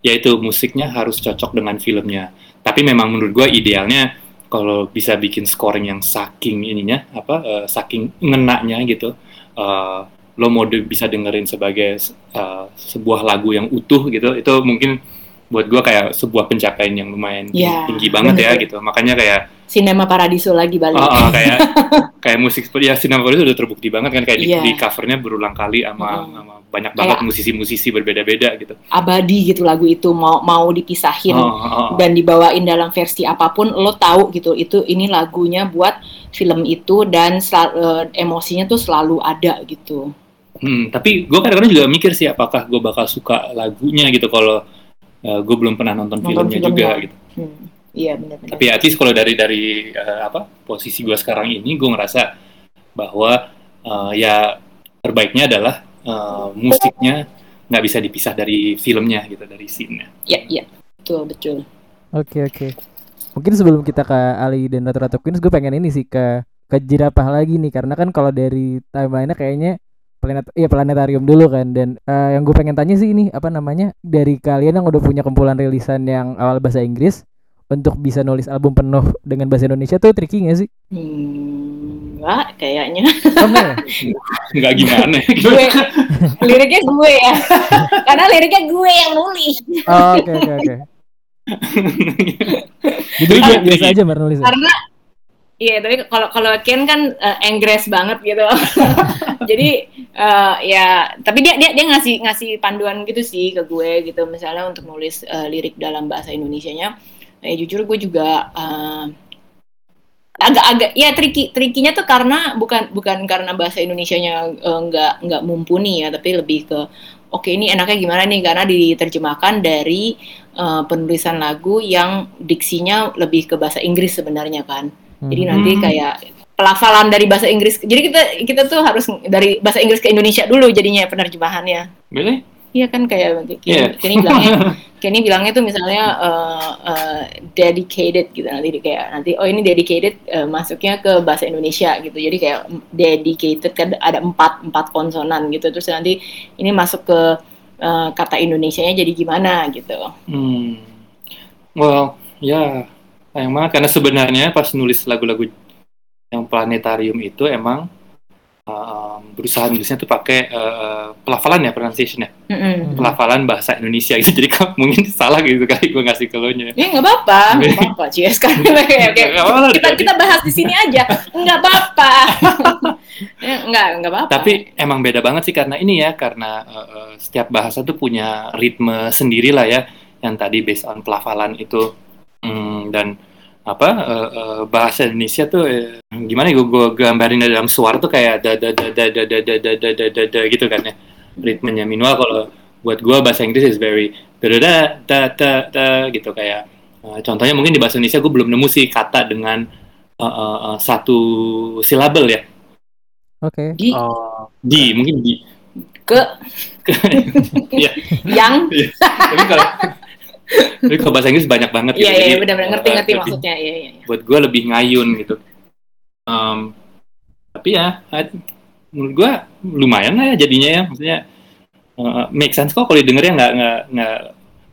yaitu musiknya harus cocok dengan filmnya. Tapi memang menurut gue idealnya kalau bisa bikin scoring yang saking ininya apa eh, saking ngenaknya gitu. eh, lo mau bisa dengerin sebagai eh, sebuah lagu yang utuh gitu. Itu mungkin buat gue kayak sebuah pencapaian yang lumayan Ya, tinggi banget ya bener. gitu. Makanya kayak Cinema Paradiso lagi balik. Oh, oh, kayak *laughs* kayak musik seperti ya Sinema itu udah terbukti banget kan kayak di, Iya. di covernya berulang kali sama, Mm. sama banyak banget musisi-musisi berbeda-beda gitu. Abadi gitu lagu itu mau mau dipisahin. Oh, oh, oh. dan dibawain dalam versi apa pun lo tahu gitu itu ini lagunya buat film itu dan sel- eh, emosinya tuh selalu ada gitu Hmm, tapi gue kadang-kadang juga mikir sih apakah gue bakal suka lagunya gitu kalau gue belum pernah nonton, Nonton filmnya, filmnya. juga gitu. Hmm, iya benar-benar Tapi at least kalau dari dari eh, apa posisi gue sekarang ini gue ngerasa bahwa eh, ya terbaiknya adalah eh, musiknya nggak bisa dipisah dari filmnya gitu dari scene-nya. ya ya betul betul Oke oke. Mungkin sebelum kita ke Ali dan Ratu Ratu Queens, gue pengen ini sih ke ke jerapah lagi nih karena kan kalau dari timeline-nya kayaknya planet iya planetarium dulu kan dan eh, yang gue pengen tanya sih ini apa namanya dari kalian yang udah punya kumpulan rilisan yang awal bahasa Inggris untuk bisa nulis album penuh dengan bahasa Indonesia tuh tricky gak sih? hmm, enggak kayaknya Oh enggak ya? *laughs* Gimana. *laughs* gue liriknya gue ya karena liriknya gue yang nulis Oh, Oke oke oke. *laughs* Jadi biasa aja nulis. ya? Iya, tapi kalau kalau Ken kan eh, Inggris banget gitu. *laughs* Jadi eh, ya, tapi dia dia dia ngasih ngasih panduan gitu sih ke gue gitu. Misalnya untuk nulis eh, lirik dalam bahasa Indonesianya, eh jujur gue juga eh, agak-agak ya tricky trikinya tuh karena bukan bukan karena bahasa Indonesianya eh, nggak nggak mumpuni ya, tapi lebih ke oke ini enaknya gimana nih karena diterjemahkan dari eh, penulisan lagu yang diksinya lebih ke bahasa Inggris sebenarnya kan. Jadi Hmm. nanti kayak pelafalan dari bahasa Inggris. Jadi kita kita tuh harus dari bahasa Inggris ke Indonesia dulu jadinya penerjemahannya. Really? Iya kan kayak Kenny. Kenny bilangnya *laughs* Kenny bilangnya tuh misalnya eh, eh, dedicated gitu nanti kayak nanti oh ini dedicated eh, masuknya ke bahasa Indonesia gitu. Jadi kayak dedicated kan ada empat empat konsonan gitu. Terus nanti ini masuk ke eh, kata Indonesianya jadi gimana gitu. Hmm. Well, ya sayang banget karena sebenarnya pas nulis lagu-lagu yang planetarium itu emang um, berusaha nulisnya tuh pakai uh, pelafalan ya pronunciation ya? Mm-mm. pelafalan bahasa Indonesia gitu. Jadi kok *laughs* mungkin salah gitu kali gue ngasih ke lo nya. Ya nggak apa-apa, *laughs* nggak apa-apa, *laughs* apa-apa, Kita kita bahas di sini aja, nggak apa-apa. Ya, nggak nggak apa-apa. tapi emang beda banget sih karena ini ya karena uh, uh, setiap bahasa tuh punya ritme sendiri lah ya yang tadi based on pelafalan itu. Hmm, dan apa uh, uh, bahasa Indonesia tuh eh, gimana ya gue gambarin dalam suara tuh kayak da da da da da da da da da da da da gitu kan ya ritmenya minimal kalau buat gue bahasa Inggris is very da da da da da, da gitu kayak uh, contohnya mungkin di bahasa Indonesia gue belum nemu sih kata dengan uh, uh, uh, satu silabel ya Oke. di Oh, di mungkin di ke Iya. yang, tapi kalau tapi kalau bahasa Inggris banyak banget iya iya Jadi, benar-benar ngerti-ngerti maksudnya, iya iya. iya. buat gue lebih ngayun gitu. Um, tapi ya, menurut gue lumayan lah ya jadinya ya, maksudnya uh, make sense kok kalau didengarnya nggak nggak nggak.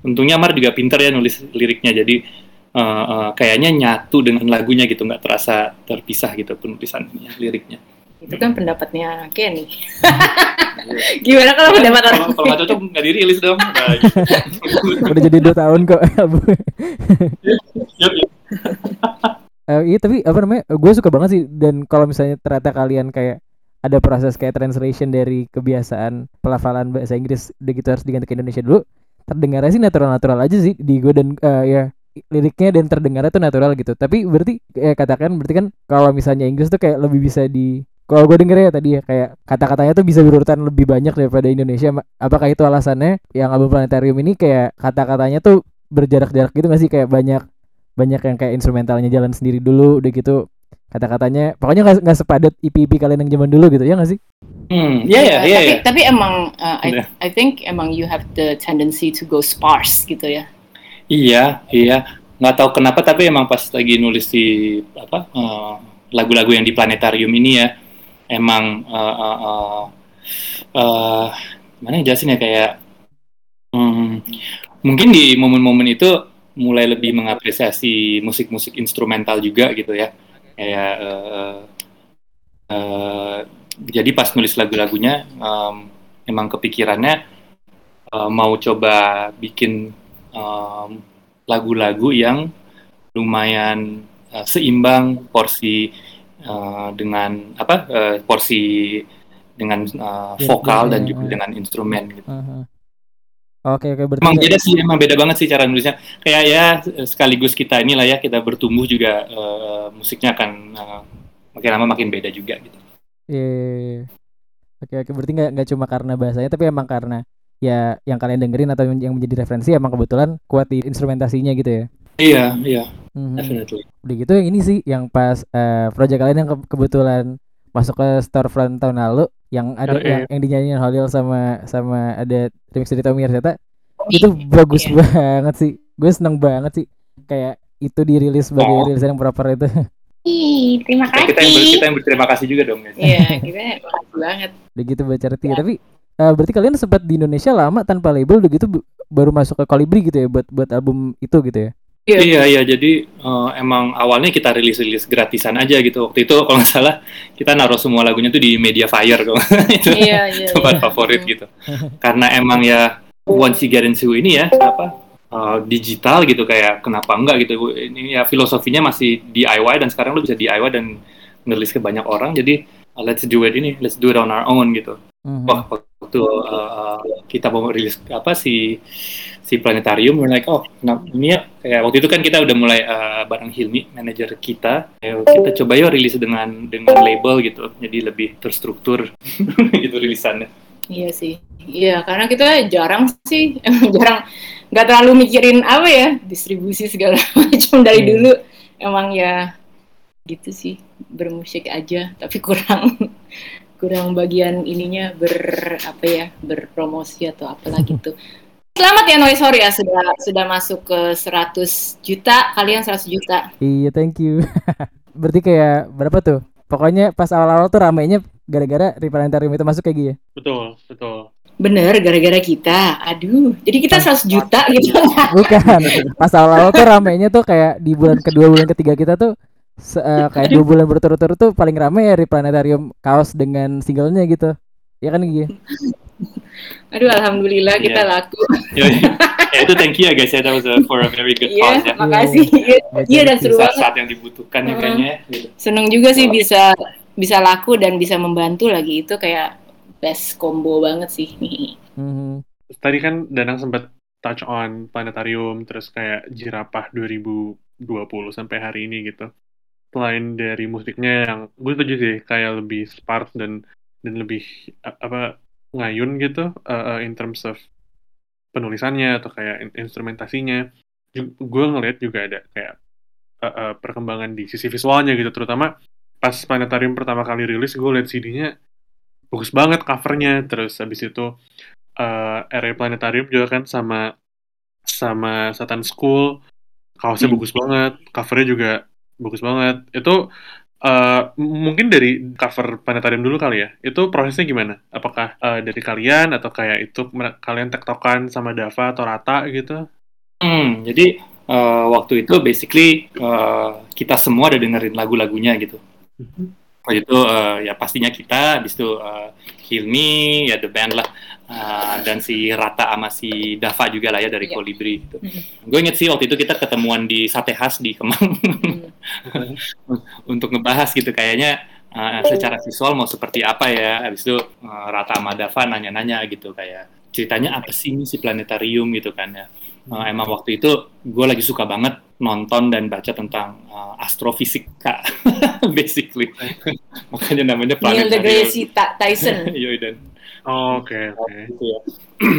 Untungnya Mar juga pinter ya nulis liriknya, jadi uh, uh, kayaknya nyatu dengan lagunya gitu nggak terasa terpisah gitu penulisannya liriknya itu kan pendapatnya Kenny. *laughs* Gimana kalau pendapat kalau kalau nggak cocok nggak dirilis dong. *laughs* Nah, gitu. *laughs* udah jadi dua tahun kok. Eh, iya tapi apa namanya gue suka banget sih. Dan kalau misalnya ternyata kalian kayak ada proses kayak translation dari kebiasaan pelafalan bahasa Inggris udah gitu harus diganti ke Indonesia dulu terdengarnya sih natural-natural aja sih di gue dan eh, ya liriknya dan terdengarnya tuh natural gitu. Tapi berarti eh, katakan berarti kan kalau misalnya Inggris tuh kayak lebih bisa di kalau gue denger ya tadi ya kayak kata-katanya tuh bisa berurutan lebih banyak daripada Indonesia apakah itu alasannya? Yang album Planetarium ini kayak kata-katanya tuh berjarak-jarak gitu gak sih? Kayak banyak banyak yang kayak instrumentalnya jalan sendiri dulu udah gitu kata-katanya. Pokoknya nggak nggak sepadat IP-IP kalian yang zaman dulu gitu ya nggak sih? Hmm iya ya iya tapi ya tapi emang uh, I, Iya. I think emang you have the tendency to go sparse gitu ya. Iya, iya. Nggak tahu kenapa, tapi emang pas lagi nulis di apa eh, lagu-lagu yang di planetarium ini ya, emang eh, eh, eh, eh, mana yang jelasin ya kayak hmm, mungkin di momen-momen itu mulai lebih mengapresiasi musik-musik instrumental juga gitu ya, kayak eh, eh, jadi pas nulis lagu-lagunya em, emang kepikirannya eh, mau coba bikin em, lagu-lagu yang lumayan eh, seimbang porsi eh, dengan apa eh, porsi dengan Iya, vokal dan iya, juga iya. dengan instrumen gitu. Oke oke berarti Emang beda sih, emang beda banget sih cara nulisnya. Kayak ya sekaligus kita inilah ya kita bertumbuh juga eh, musiknya akan eh, makin lama makin beda juga gitu. Iya. Oke oke berarti nggak nggak cuma karena bahasanya tapi emang karena ya yang kalian dengerin atau yang menjadi referensi emang kebetulan kuat di instrumentasinya gitu ya. Iya, iya, Mhm. definitely. Udah gitu yang ini sih yang pas eh project kalian yang ke- kebetulan masuk ke storefront tahun lalu yang ada RE. yang, yang dinyanyiin Holil sama sama ada remix dari Tommy Arteta itu bagus Iya. banget sih. Gue seneng banget sih kayak itu dirilis sebagai Oh. rilisan yang proper itu. *laughs* Ih, terima Ya, kita yang ber- kita yang berterima kasih juga dong guys. Iya, *laughs* kita makasih banget. udah gitu baca arti ya. Tapi eh, berarti kalian sempat di Indonesia lama tanpa label udah gitu baru masuk ke Kolibri gitu ya buat buat album itu gitu ya. Iya. Iya jadi eh, emang awalnya kita rilis rilis gratisan aja gitu. Waktu itu kalau nggak salah kita naruh semua lagunya tuh di Mediafire kalau itu Iya, *laughs* iya. tempat iya. favorit gitu. Karena emang ya once you get into ini ya apa eh, digital gitu kayak kenapa enggak gitu. Ini ya filosofinya masih DIY dan sekarang lu bisa DIY dan ngelis ke banyak orang. Jadi uh, let's do it ini let's do it on our own gitu. Mhm. wah waktu uh, kita mau rilis apa si si planetarium we're like oh nah, ini ya kayak waktu itu kan kita udah mulai uh, bareng Hilmi manajer kita Ayo, kita coba yuk rilis dengan dengan label gitu jadi lebih terstruktur *laughs* itu rilisannya Iya sih. Iya, karena kita jarang sih, emang *laughs* jarang nggak terlalu mikirin apa ya distribusi segala *laughs* macam dari Hmm. dulu. Emang ya gitu sih bermusik aja, tapi kurang kurang bagian ininya ber apa ya berpromosi atau apalah gitu. Selamat ya Noise Sorry ya sudah sudah masuk ke 100 juta kalian 100 juta. Iya, thank you. *laughs* berarti kayak berapa tuh? Pokoknya pas awal-awal tuh ramenya gara-gara Replanetarium itu masuk kayak gitu ya. Betul, betul. Bener gara-gara kita. Aduh, jadi kita 100 juta gitu. *laughs* Bukan. Pas awal-awal tuh ramenya tuh kayak di bulan kedua bulan ketiga kita tuh se- eh, kayak dua bulan berturut-turut tuh paling rame ya Replanetarium kaos dengan singlenya gitu. Ya kan gitu. *laughs* Aduh, alhamdulillah kita Iya. laku. *laughs* ya, ya, itu thank you ya guys ya that was a, for a very good Iya, cause ya makasih. Iya, dan di seru banget. saat-saat yang dibutuhkan ya Heeh. kayaknya ya, gitu. Seneng juga sih bisa bisa laku dan bisa membantu lagi itu kayak best combo banget sih. *laughs* Mhm. Terus Tadi kan Danang sempat touch on planetarium, terus kayak Jirapah 2020 sampai hari ini gitu. Selain dari musiknya yang gue setuju sih kayak lebih spark dan dan lebih apa ngayun gitu uh, uh, in terms of penulisannya atau kayak in- instrumentasinya. Gue ngeliat juga ada kayak uh, uh, perkembangan di sisi visualnya gitu, terutama pas planetarium pertama kali rilis gue liat CD-nya bagus banget covernya, terus habis itu uh, area planetarium juga kan sama sama Satan School kaosnya Hmm. bagus banget covernya juga bagus banget itu uh, mungkin dari cover planetarium dulu kali ya itu prosesnya gimana apakah uh, dari kalian atau kayak itu kalian tektokan sama Dava atau Rata gitu Hmm, jadi uh, waktu itu basically uh, kita semua udah dengerin lagu-lagunya gitu. Waktu itu uh, ya pastinya kita, habis itu uh, Hilmi, ya the band lah, uh, dan si Rata sama si Dava juga lah ya dari yeah. Kolibri gitu. Mm-hmm. Gue inget sih waktu itu kita ketemuan di Sate Khas di Kemang mm. *laughs* untuk ngebahas gitu kayaknya uh, secara visual mau seperti apa ya. Habis itu uh, Rata sama Dava nanya-nanya gitu kayak ceritanya apa sih ini si planetarium? gitu kan ya. Uh, emang waktu itu gue lagi suka banget nonton dan baca tentang uh, astrofisika *laughs* basically. Makanya namanya Neil deGrasse Tyson. *laughs* Dan oh, oke oke. Gitu ya.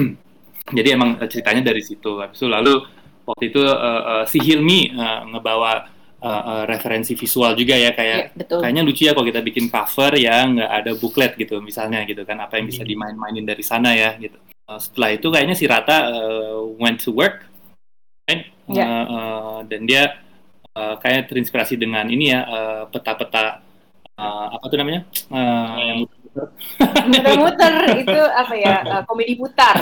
*clears throat* jadi emang ceritanya dari situ. Habis itu lalu waktu itu uh, uh, si Hilmi uh, ngebawa uh, uh, referensi visual juga ya kayak ya, betul. kayaknya lucu ya kalau kita bikin cover yang nggak ada booklet gitu misalnya gitu kan apa yang bisa hmm. dimain-mainin dari sana ya gitu Uh, setelah itu kayaknya si Rata uh, went to work, right? Ya. Uh, uh, dan dia uh, kayak terinspirasi dengan ini ya peta-peta uh, apa tuh namanya? Uh, yang *laughs* muter-muter itu apa ya uh, komedi putar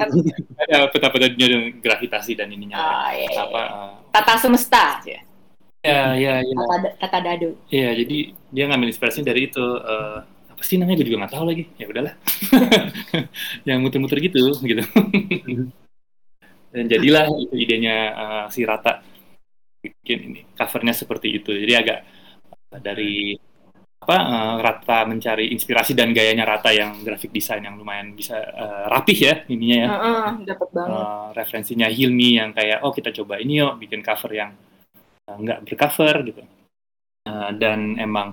*laughs* peta-peta dunia gravitasi dan ininya oh, iya, iya. apa uh, tata semesta ya ya ya, ya. Tata, tata dadu ya jadi dia ngambil inspirasi dari itu uh, apa sih namanya? Gue juga nggak tahu lagi. Ya udahlah. *laughs* Yang muter-muter gitu gitu. *laughs* Dan jadilah itu idenya uh, si Rata. Bikin ini covernya seperti itu. Jadi agak uh, dari apa uh, Rata mencari inspirasi dan gayanya Rata yang grafik desain yang lumayan bisa uh, rapih ya ininya ya. Uh, uh, dapat banget. Uh, referensinya Hilmi yang kayak oh kita coba ini yuk bikin cover yang nggak bercover gitu uh, dan emang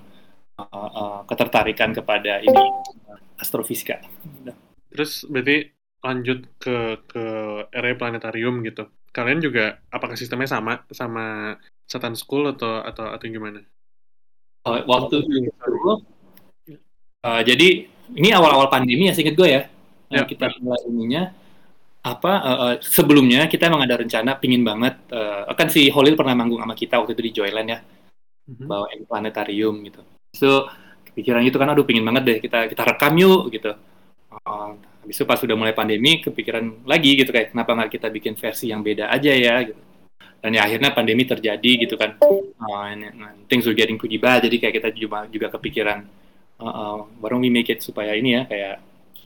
uh, uh, ketertarikan kepada ini astrofisika. Terus berarti lanjut ke ke area planetarium gitu. Kalian juga apakah sistemnya sama sama Satan School atau atau atau gimana? Uh, waktu itu uh, jadi ini awal-awal pandemi ya singkat gue ya. ya. kita mulai ininya apa uh, uh, sebelumnya kita emang ada rencana pingin banget uh, kan si Holil pernah manggung sama kita waktu itu di Joyland ya. Mm-hmm. bawa planetarium gitu. So kepikiran gitu kan aduh pingin banget deh kita kita rekam yuk gitu. Uh, habis itu pas sudah mulai pandemi kepikiran lagi gitu kayak kenapa nggak kita bikin versi yang beda aja ya gitu. Dan ya akhirnya pandemi terjadi gitu kan. Uh, and, and things were getting pretty bad jadi kayak kita juga juga kepikiran uh, uh, why we make it supaya ini ya kayak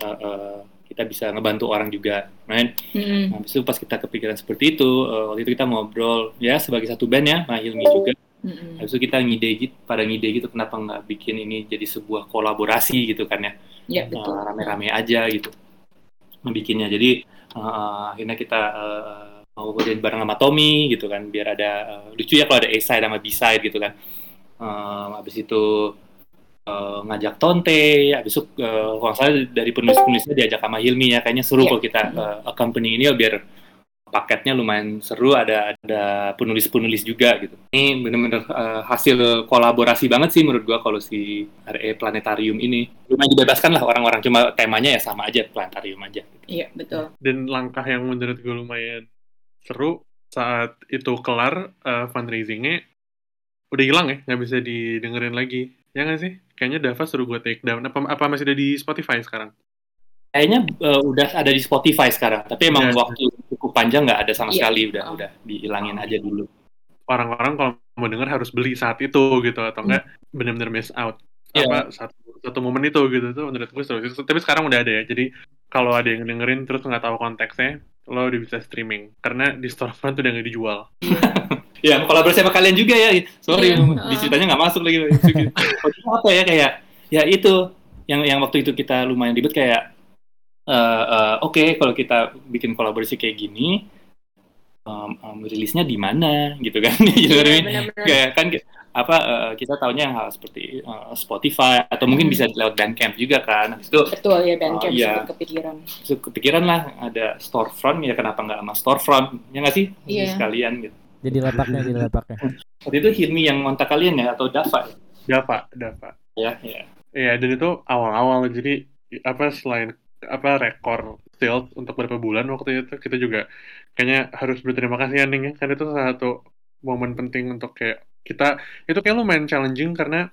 uh, uh, kita bisa ngebantu orang juga, right? Mm-hmm. Nah, habis itu pas kita kepikiran seperti itu, uh, waktu itu kita ngobrol ya sebagai satu band ya, Mahilmi juga Mm-hmm. Habis itu kita ngide gitu, pada ngide gitu kenapa nggak bikin ini jadi sebuah kolaborasi gitu kan ya, ya betul. Uh, rame-rame aja gitu, bikinnya. Jadi uh, akhirnya kita uh, mau kerjain bareng sama Tommy gitu kan, biar ada uh, lucu ya kalau ada A side sama B side gitu kan. Uh, habis itu uh, ngajak Tonte, habis itu uh, kalau salah dari penulis-penulisnya diajak sama Hilmi ya, kayaknya seru yeah. kalau kita uh, accompany ini ya biar paketnya lumayan seru ada ada penulis-penulis juga gitu. Ini bener-bener uh, hasil kolaborasi banget sih menurut gua kalau si RE Planetarium ini. Lumayan dibebaskan lah orang-orang cuma temanya ya sama aja planetarium aja. Gitu. iya betul. Dan langkah yang menurut gue lumayan seru saat itu kelar uh, fundraisingnya udah hilang ya nggak bisa didengerin lagi. Ya nggak sih kayaknya Dava suruh gue take down apa apa masih ada di Spotify sekarang kayaknya uh, udah ada di Spotify sekarang tapi emang yeah. waktu cukup panjang nggak ada sama yeah. sekali udah oh. udah dihilangin aja dulu orang-orang kalau mau denger harus beli saat itu gitu atau enggak hmm. benar-benar miss out yeah. apa satu satu momen itu gitu tuh menurut gue terus tapi sekarang udah ada ya jadi kalau ada yang dengerin terus nggak tahu konteksnya lo udah bisa streaming karena di storefront udah nggak dijual *laughs* ya kolaborasi sama kalian juga ya. Sorry yeah. di ceritanya nggak masuk lagi. Apa ya kayak ya itu yang yang waktu itu kita lumayan ribet kayak uh, uh, oke okay, kalau kita bikin kolaborasi kayak gini um, um, rilisnya di mana gitu kan. *laughs* Yeah, kayak kan apa uh, kita tahunya yang hal seperti uh, Spotify atau mungkin hmm. bisa lewat Bandcamp juga kan. Itu betul ya Bandcamp uh, ya, kepikiran. Itu kepikiran lah ada storefront ya kenapa nggak sama storefront ya nggak sih? Yeah. sekalian gitu jadi lepaknya jadi lepaknya waktu itu Hilmi yang ngontak kalian ya atau Dava Dava Dava ya ya Iya, dan itu awal-awal jadi apa selain apa rekor sales untuk beberapa bulan waktu itu kita juga kayaknya harus berterima kasih ya Ning ya karena itu salah satu momen penting untuk kayak kita itu kayak lumayan challenging karena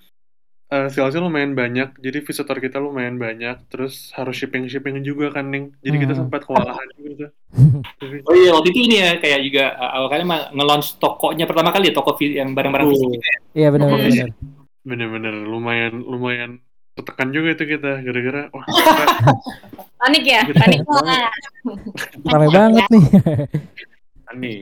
uh, salesnya lumayan banyak, jadi visitor kita lumayan banyak, terus harus shipping-shipping juga kan, Ning. Jadi kita Hmm. sempat kewalahan juga tuh. *laughs* Oh iya waktu itu ini ya kayak juga uh, awal kali mah nge-launch tokonya pertama kali ya toko yang barang-barang fisik gitu ya. Iya benar benar. Bener-bener lumayan lumayan tertekan juga itu kita gara-gara wah *laughs* kita Panik ya, panik. *laughs* Ramai banget nih. nih.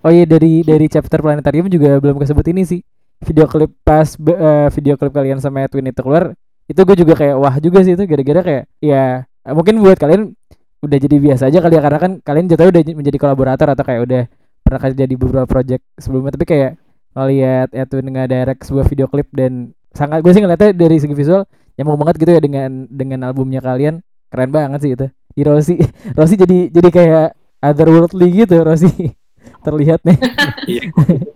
Oh iya dari dari chapter planetarium juga belum kesebut ini sih. Video klip pas eh, video klip kalian sama Edwin itu keluar, itu gue juga kayak wah juga sih itu gara-gara kayak ya mungkin buat kalian udah jadi biasa aja kali ya karena kan kalian jatuhnya udah menjadi kolaborator atau kayak udah pernah kerja di beberapa project sebelumnya tapi kayak ngeliat Edwin nge-direct sebuah video klip dan sangat gue sih ngeliatnya dari segi visual nyambung banget gitu ya dengan dengan albumnya kalian keren banget sih itu di Rossi *laughs* Rossi jadi jadi kayak otherworldly gitu Rossi *laughs* terlihat nih *laughs* Iya.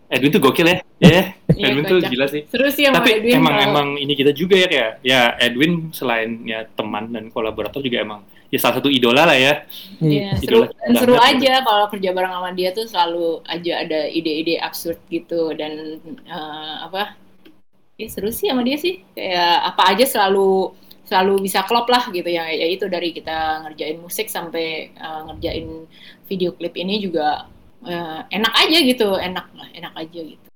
Edwin tuh gokil ya. Ya, Iya, Edwin tuh gila sih. Seru sih sama Tapi Edwin emang emang ini kita juga ya kayak ya Edwin selain ya teman dan kolaborator juga emang ya salah satu idola lah ya. Iya, Idola seru dan seru banget. aja kalau kerja bareng sama dia tuh selalu aja ada ide-ide absurd gitu dan eh, apa? Ya seru sih sama dia sih. Kayak apa aja selalu selalu bisa klop lah gitu ya. Ya itu dari kita ngerjain musik sampai eh, ngerjain video klip ini juga eh, enak aja gitu, enak lah, enak aja gitu.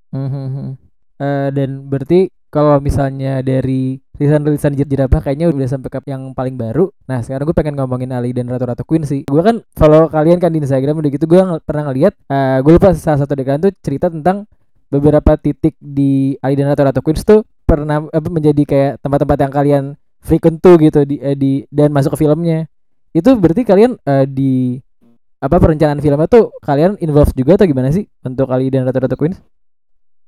Eh, dan berarti kalau misalnya dari rilisan-rilisan Jet Jerapah kayaknya udah sampai ke yang paling baru. Nah sekarang gue pengen ngomongin Ali dan Ratu-Ratu Queen sih. Gue kan follow kalian kan di Instagram udah gitu gue ng- pernah ngeliat. eh gue lupa salah satu dari kalian tuh cerita tentang beberapa titik di Ali dan Ratu-Ratu Queens tuh pernah apa, menjadi kayak tempat-tempat yang kalian frequent tuh gitu di, eh, di dan masuk ke filmnya. Itu berarti kalian eh, di apa perencanaan filmnya tuh kalian involved juga atau gimana sih untuk Ali dan Ratu-Ratu Queens?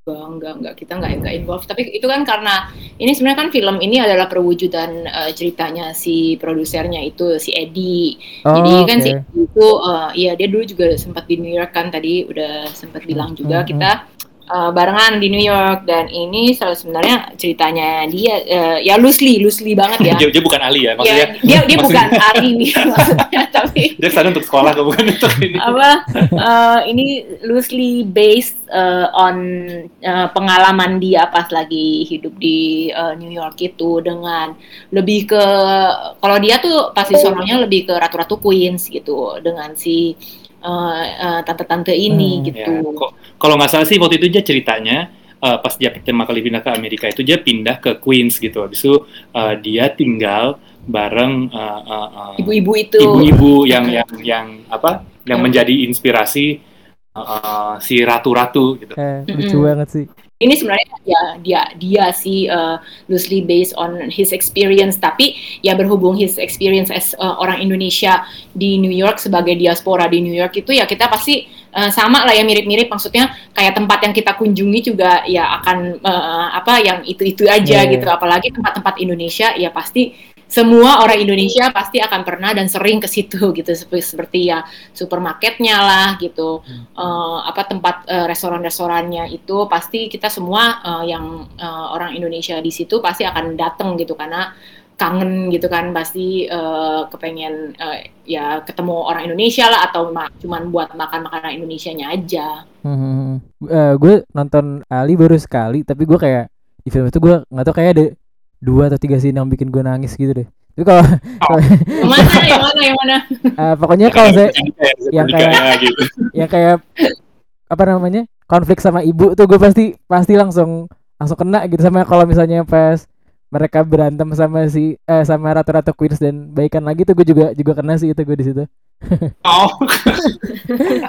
Enggak, enggak, kita enggak, enggak involved. Tapi itu kan karena ini sebenarnya kan film ini adalah perwujudan eh, ceritanya si produsernya itu si Eddie. Jadi Oh, kan si Eddie itu, eh, iya dia dulu juga sempat di New York kan tadi udah sempat bilang juga hmm, kita eh, barengan di New York dan ini sebenarnya ceritanya dia eh, ya loosely, loosely banget ya. *laughs* Dia, dia bukan Ali ya, ya maksudnya dia dia bukan maksudnya- Ari *laughs* maksudnya, tapi dia ke sana untuk sekolah kok bukan untuk ini. apa eh, ini loosely based eh, on eh, pengalaman dia pas lagi hidup di eh, New York itu dengan lebih ke kalau dia tuh pasti sononya lebih ke ratu-ratu Queens gitu dengan si eh, eh, tante-tante ini Hmm, gitu. Ya, kok kalau nggak salah sih waktu itu dia ceritanya eh, pas dia pertama kali pindah ke Amerika itu dia pindah ke Queens gitu. Habis itu eh, dia tinggal bareng eh, eh, eh, Ibu-ibu itu ibu-ibu yang yang yang apa? Yang menjadi inspirasi eh, si ratu-ratu gitu. Eh, lucu banget sih. Ini sebenarnya ya dia dia sih uh, loosely based on his experience. Tapi ya berhubung his experience as uh, orang Indonesia di New York sebagai diaspora di New York itu ya kita pasti uh, sama lah ya mirip-mirip. Maksudnya kayak tempat yang kita kunjungi juga ya akan uh, apa yang itu-itu aja Iya, iya. gitu. Apalagi tempat-tempat Indonesia ya pasti semua orang Indonesia pasti akan pernah dan sering ke situ *laughs* gitu. Seperti, seperti ya supermarketnya lah gitu. Eh, apa tempat eh, restoran-restorannya itu pasti kita semua eh, yang eh, orang Indonesia di situ pasti akan datang gitu. Karena kangen gitu kan. Pasti eh, kepengen eh, ya ketemu orang Indonesia lah atau ma- cuman buat makan makanan Indonesianya aja. Hmm, eh, gue nonton Ali baru sekali, tapi gue kayak di film itu gue nggak tahu kayak ada dua atau tiga scene yang bikin gue nangis gitu deh. Tapi kalau *laughs* Yang mana yang mana yang mana? eh, pokoknya kalau saya yang Nikah, kayak- gitu. yang kayak apa namanya konflik sama ibu tuh gue pasti pasti langsung langsung kena gitu sama kalau misalnya pas mereka berantem sama si eh, sama ratu-ratu Queens dan baikan lagi tuh gue juga juga kena sih itu gue di situ. *laughs* Oh,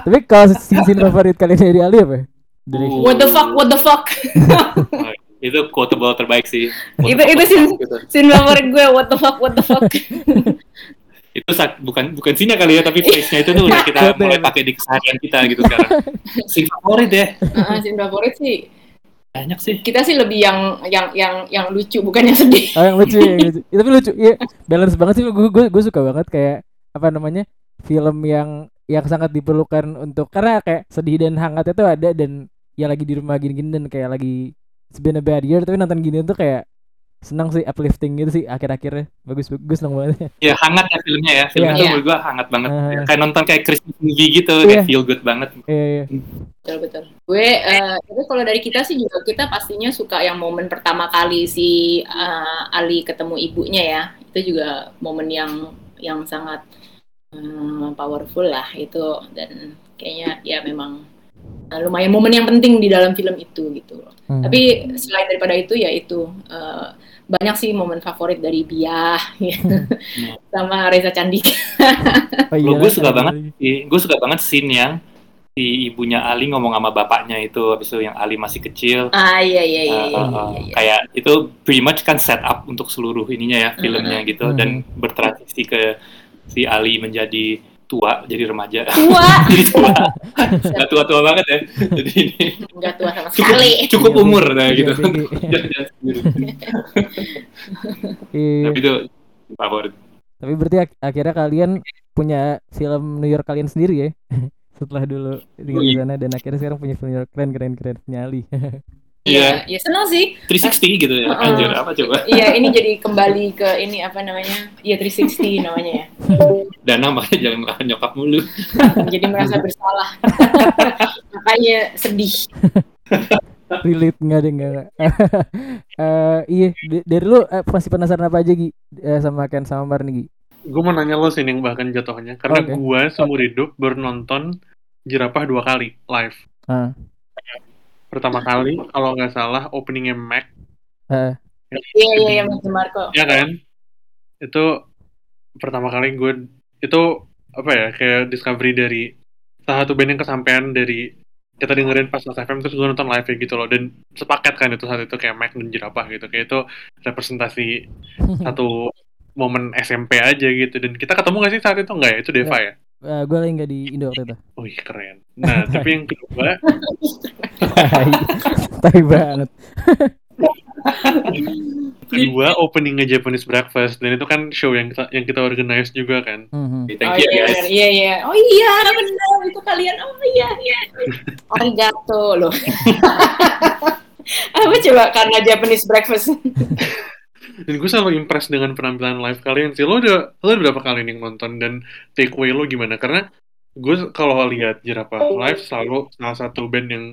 Tapi kalau scene, scene favorit kalian dari Ali apa? Dari Uh. What the fuck? What the fuck? *laughs* itu quotable terbaik sih. Itu- itu sih. Gitu. Scene favorit gue what the fuck? What the fuck? *laughs* itu sak- bukan bukan sini kali ya tapi phrase-nya itu tuh udah kita *laughs* mulai pakai di keseharian kita gitu sekarang. *laughs* Sing favorit ya. Heeh, scene favorit sih Banyak sih. kita sih lebih yang yang yang yang lucu bukan yang sedih. Oh yang lucu yang lucu. Ya, tapi lucu. Iya, balance banget sih gue gue gue suka banget kayak apa namanya? film yang yang sangat diperlukan untuk karena kayak sedih dan hangatnya tuh ada dan ya lagi di rumah gini-gini dan kayak lagi it's been a bad year tapi nonton gini tuh kayak senang sih uplifting gitu sih akhir-akhirnya bagus bagus seneng banget *laughs* Ya hangat ya filmnya ya. Filmnya Iya. tuh menurut gua hangat banget. Ah. Kayak nonton kayak Christmas movie gitu, Iya. kayak feel good banget. iya iya betul betul gue eh, tapi kalau dari kita sih juga kita pastinya suka yang momen pertama kali si eh, Ali ketemu ibunya ya itu juga momen yang yang sangat eh, powerful lah itu dan kayaknya ya memang lumayan momen yang penting di dalam film itu gitu loh. Hmm. Tapi selain daripada itu ya itu eh, banyak sih momen favorit dari Biah *laughs* ya. sama Reza Candika. *laughs* oh, Lo iya gue suka banget, gue suka banget scene yang si ibunya Ali ngomong sama bapaknya itu, habis itu yang Ali masih kecil. Ah iya iya iya Uh, iya. uh, iya, uh, iya. kayak itu pretty much kan set up untuk seluruh ininya ya filmnya gitu Mhm. dan bertransisi ke si Ali menjadi tua jadi remaja Tua *laughs* jadi tua nggak tua tua banget ya jadi ini nggak tua sama cukup sekali. cukup Iya, umur nah iya, gitu iya. *laughs* Jangan- jangan sendiri. *laughs* Iya. tapi itu favorit Tapi berarti ak- akhirnya kalian punya film New York kalian sendiri ya? Setelah dulu tinggal di Iya. sana dan akhirnya sekarang punya film New York keren keren keren punya Ali. Iya. Iya, ya senang sih. 360 gitu ya Uh-uh. anjir apa coba *laughs* Iya, ini jadi kembali ke ini apa namanya? Iya 360 namanya ya. *laughs* dana makanya jangan nyokap mulu *laughs* Jadi merasa bersalah. Makanya sedih. Relate nggak deh nggak. Eh, iya dari lu eh, masih penasaran apa aja Gi Eh, sama Ken sama Mar nih Gi? Gue mau nanya lo sih yang bahkan jatuhnya karena Oke. gue seumur hidup baru nonton jerapah dua kali live. Ah. Pertama kali kalau nggak salah openingnya Mac, Iya iya iya Mas Marco. ya kan? Itu pertama kali gue itu apa ya kayak discovery dari salah satu band yang kesampaian dari kita dengerin pas Last FM terus gue nonton live gitu loh. Dan sepaket kan itu saat itu kayak Mac dan jerapah gitu. Kayak itu representasi *laughs* satu momen SMP aja gitu. Dan kita ketemu gak sih saat itu? Enggak ya? Itu Deva ya gue lagi nggak di Indo waktu itu. Wih keren nah *laughs* tapi yang kedua *laughs* tai banget. *laughs* kedua openingnya Japanese Breakfast dan itu kan show yang kita yang kita organize juga kan Mhm. thank Oh you iya, guys iya iya. Oh iya benar itu kalian. Oh iya iya. Arigato loh. Apa coba karena Japanese breakfast? Dan gue selalu impress dengan penampilan live kalian sih. Lo udah lo udah berapa kali nih nonton dan takeaway lo gimana? Karena gue kalau lihat jerapah live selalu salah satu band yang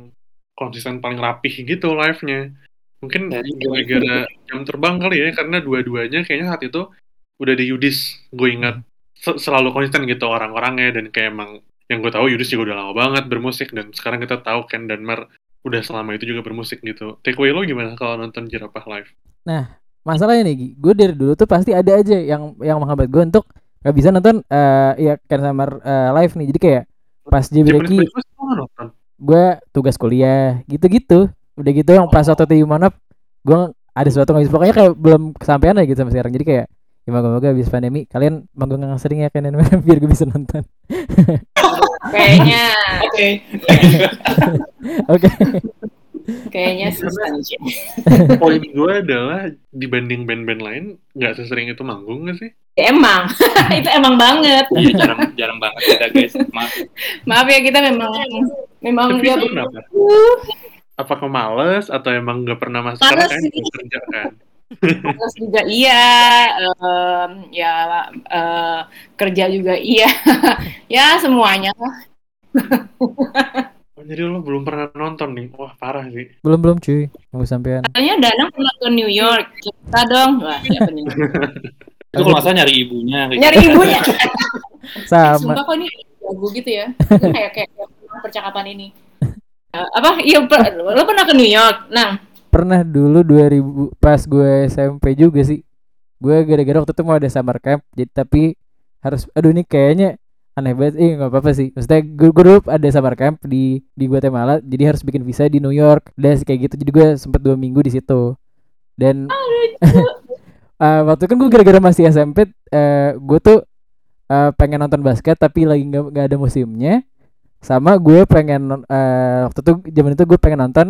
konsisten paling rapih gitu live-nya. Mungkin gara-gara jam terbang kali ya karena dua-duanya kayaknya saat itu udah di Yudis gue ingat. Se- selalu konsisten gitu orang-orangnya dan kayak emang yang gue tahu Yudis juga udah lama banget bermusik dan sekarang kita tahu Ken dan Mar udah selama itu juga bermusik gitu. Takeaway lo gimana kalau nonton jerapah live Masalahnya nih gue dari dulu tuh pasti ada aja yang yang menghambat gue untuk gak bisa nonton eh ya Ken sama eh, live nih. Jadi kayak pas nggak nonton. gue tugas kuliah gitu-gitu. Udah gitu yang pas waktu di Monop gue ada sesuatu nggak bisa. Pokoknya kayak belum kesampaian aja gitu sampai sekarang. Jadi kayak ya moga-moga habis pandemi kalian manggung yang sering ya kan *laughs* biar gue bisa nonton. Kayaknya. *laughs* Oke oke kayaknya. Cik. *laughs* poin gue adalah dibanding band-band lain nggak sesering itu manggung nggak sih Ya, emang *laughs* itu emang banget. iya jarang jarang banget kita guys maaf *laughs* Maaf ya kita memang memang tapi dia itu kenapa apakah males atau emang nggak pernah masuk karena kan sih. kerja kan Terus juga iya, em, ya eh, kerja juga iya, ya semuanya. Oh, jadi lo belum pernah nonton nih wah parah sih belum belum cuy nunggu sampean Katanya Danang pernah ke New York, kita dong. Wah, siapa nih? *laughs* itu kalau salah nyari ibunya kayak Nyari ibunya. *laughs* sama Sumpah kok ini lagu gitu ya. Kayak kayak percakapan ini. *laughs* Eh, apa? Iya, per- lo pernah ke New York? Nah, pernah dulu 2000 pas gue SMP juga sih gue gara-gara waktu itu mau ada summer camp jadi tapi harus aduh ini kayaknya aneh banget. Eh nggak apa-apa sih. Maksudnya gue, gue dulu ada summer camp di di Guatemala jadi harus bikin visa di New York. Sih kayak gitu jadi gue sempet dua minggu di situ. Dan *laughs* eh, waktu kan gue gara-gara masih SMP eh, gue tuh eh, pengen nonton basket tapi lagi nggak nggak ada musimnya. Sama gue pengen eh, waktu itu zaman itu gue pengen nonton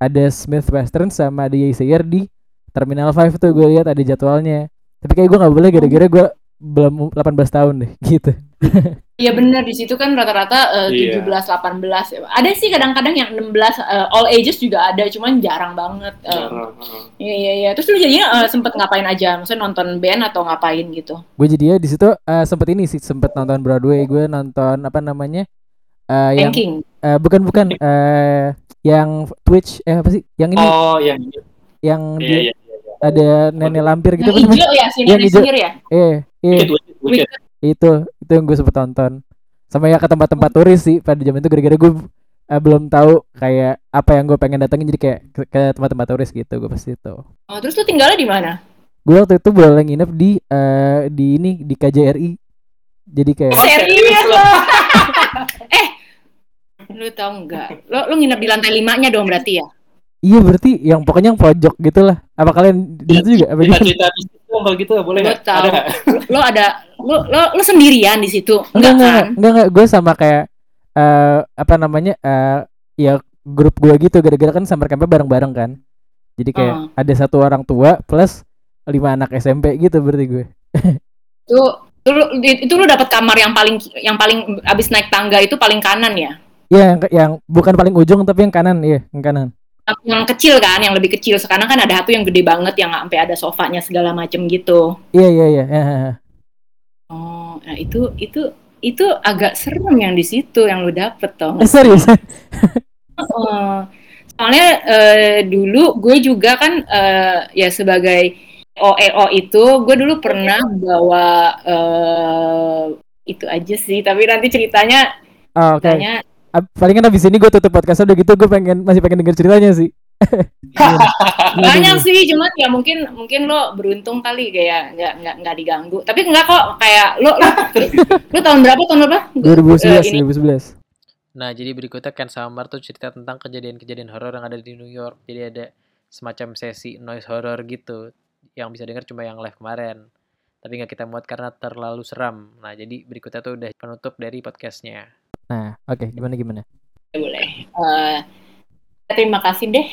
ada Smith Western sama ada Yesayer di Terminal 5 tuh gue lihat ada jadwalnya. Tapi kayak gue nggak boleh gara-gara gue belum 18 tahun deh *laughs* gitu *laughs* Iya benar di situ kan rata-rata uh, Iya. 17 18 ya. Ada sih kadang-kadang yang 16 uh, all ages juga ada, cuman jarang banget. Uh, Jarang, heeh. Iya iya iya. Terus lu jadinya uh, sempet ngapain aja? Maksudnya nonton band atau ngapain gitu? Gue jadi ya di situ eh, sempet ini sih sempet nonton Broadway, gue nonton apa namanya? eh yang eh, bukan bukan eh yang Twitch eh apa sih? Yang ini Oh, yang ini. yang Iya, dia iya. ada nenek lampir gitu Yang namanya? hijau ya, Yang hijau. ya? Eh, iya. Itu itu yang gue sempet tonton sama ya ke tempat-tempat turis sih pada zaman itu gara-gara gue eh, belum tahu kayak apa yang gue pengen datengin jadi kayak ke, ke tempat-tempat turis gitu gue pasti itu Oh, terus lu tinggalnya di mana? gue waktu itu boleh nginep di eh, di ini di KJRI jadi kayak Oh, Serius serius *laughs* lo? eh, lu tau nggak? Lo lu nginep di lantai limanya dong berarti ya? Iya berarti yang pokoknya yang pojok gitulah apa kalian di situ juga apa gitu Cerita-cerita bisnis dong kalau gitu boleh nggak? Ada? *laughs* Lo ada lo lo, lo sendirian di situ? enggak Enggak enggak kan? enggak enggak gue sama kayak eh apa namanya eh ya grup gue gitu gara-gara kan summer campnya bareng-bareng kan jadi kayak Oh. ada satu orang tua plus lima anak SMP gitu berarti gue *laughs* Itu itu lu, itu lu dapat kamar yang paling yang paling abis naik tangga itu paling kanan ya? Iya yang yang bukan paling ujung tapi yang kanan iya yang kanan Yang kecil kan, yang lebih kecil. Sekarang kan ada satu yang gede banget yang sampai ada sofanya segala macem gitu. iya iya iya Hahaha. Oh, nah itu itu itu agak serem yang di situ yang lu dapet toh. eh, serius *laughs* Heeh. soalnya eh, dulu gue juga kan eh, ya sebagai OEO itu gue dulu pernah bawa eh, itu aja sih tapi nanti ceritanya Oh, oke ceritanya Palingan abis ini gue tutup podcast udah gitu gue pengen masih pengen denger ceritanya sih. *laughs* Banyak sih cuman ya mungkin mungkin lo beruntung kali kayak nggak nggak nggak diganggu. Tapi enggak kok kayak lo lo, *laughs* lo tahun berapa tahun berapa? 2011 Eh, ini. 2011 Nah, jadi berikutnya Ken Samar tuh cerita tentang kejadian-kejadian horor yang ada di New York. Jadi ada semacam sesi noise horror gitu yang bisa dengar cuma yang live kemarin. Tapi nggak kita muat karena terlalu seram. Nah, jadi berikutnya tuh udah penutup dari podcastnya. nah oke gimana gimana? Boleh. Eh, terima kasih deh. *laughs*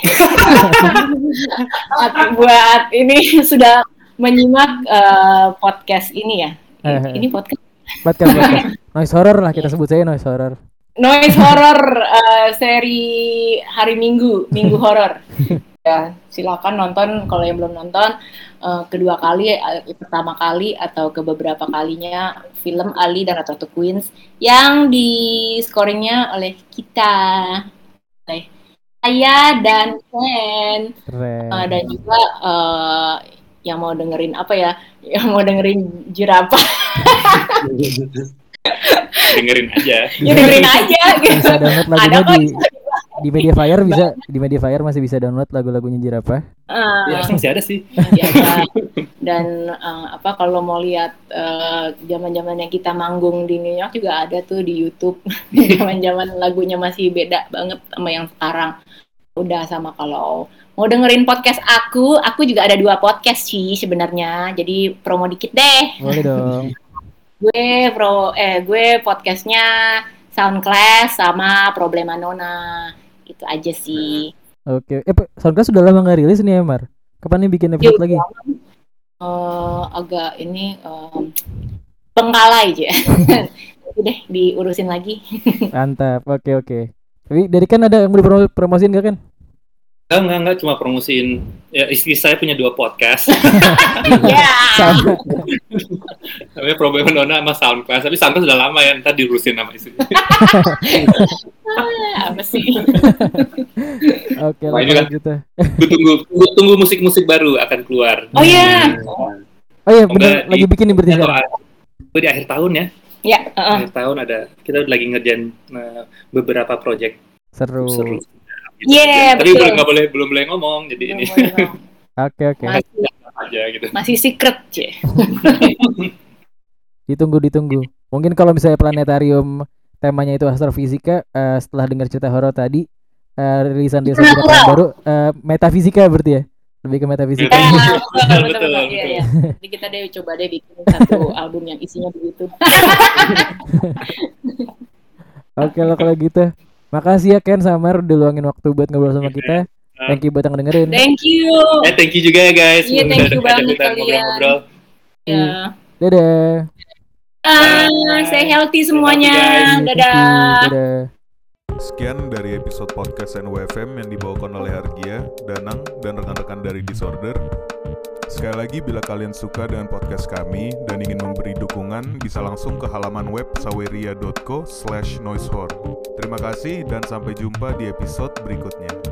Buat ini *laughs* sudah menyimak eh, podcast ini ya. Eh, ini podcast. Podcast podcast. *laughs* Noise horror lah kita sebut saya noise horror. Noise horror eh, seri hari Minggu Minggu horor ya silakan nonton. Kalau yang belum nonton eh, kedua kali pertama kali atau ke beberapa kalinya film Ali dan Ratu Queens yang di scoringnya oleh kita. Oleh saya dan Ken keren. Eh, dan juga eh, yang mau dengerin apa ya? *laughs* Yang mau dengerin jerapah *laughs* dengerin aja. ya dengerin aja gitu. Ada kok. di di Mediafire bisa di Mediafire masih bisa download lagu-lagunya Jirapah Eh, Ya, masih ada sih. masih ada. dan eh, apa kalau mau lihat zaman zaman yang kita manggung di New York juga ada tuh di YouTube. *laughs* Zaman zaman lagunya masih beda banget sama yang sekarang. Udah sama kalau mau dengerin podcast aku aku juga ada dua podcast sih sebenarnya. Jadi promo dikit deh. Boleh dong. Gue pro eh gue podcastnya Soundclass sama Problema Nona itu aja sih. Oke. Eh Pak, Soundclass sudah lama nggak rilis nih ya Mar? Kapan nih bikin episode Yuk, lagi? Eh, agak ini em, pengkalai aja *laughs* udah diurusin lagi. Mantap. Oke oke. Tapi dari kan ada yang mau dipromosiin gak kan Enggak, enggak, enggak, cuma promosiin. Ya, istri saya punya dua podcast. *laughs* ya sama Namanya Problem Nona sama Soundclass. Tapi Soundclass sudah lama ya, ntar diurusin sama istri. apa sih oke lah ini gitu Tunggu, tunggu, tunggu, musik-musik baru akan keluar. oh ya oh iya di- lagi bikin nih berarti sekarang a- di akhir tahun ya. ya heeh. Akhir tahun ada, kita lagi ngerjain eh, beberapa project seru seru. Iya, Tapi betul. belum nggak boleh belum boleh ngomong, jadi ini Belum ngomong. *laughs* oke oke masih aja gitu. masih secret cie *laughs* ditunggu ditunggu mungkin kalau misalnya planetarium temanya itu astrofisika eh, setelah dengar cerita horor tadi eh, rilisan desa Supernatural. Jirapah baru eh, metafisika berarti ya lebih ke metafisika Ya, Betul, *laughs* betul, betul, betul, betul. Iya, betul. iya. Jadi kita deh coba deh bikin satu album yang isinya begitu. oke lo kalau gitu makasih ya Ken Samar udah luangin waktu buat ngobrol sama kita thank you buat yang dengerin Thank you. Eh, thank you juga ya guys. Iya, udah thank you banget kalian. ngobrol-ngobrol. Ya. dadah Ah, stay healthy semuanya. Stay healthy, guys. Dadah. Dadah. Sekian dari episode podcast NWFM yang dibawakan oleh Argia, Danang, dan rekan-rekan dari Disorder. Sekali lagi, bila kalian suka dengan podcast kami dan ingin memberi dukungan, bisa langsung ke halaman web saweria.co slash noisehorn. Terima kasih dan sampai jumpa di episode berikutnya.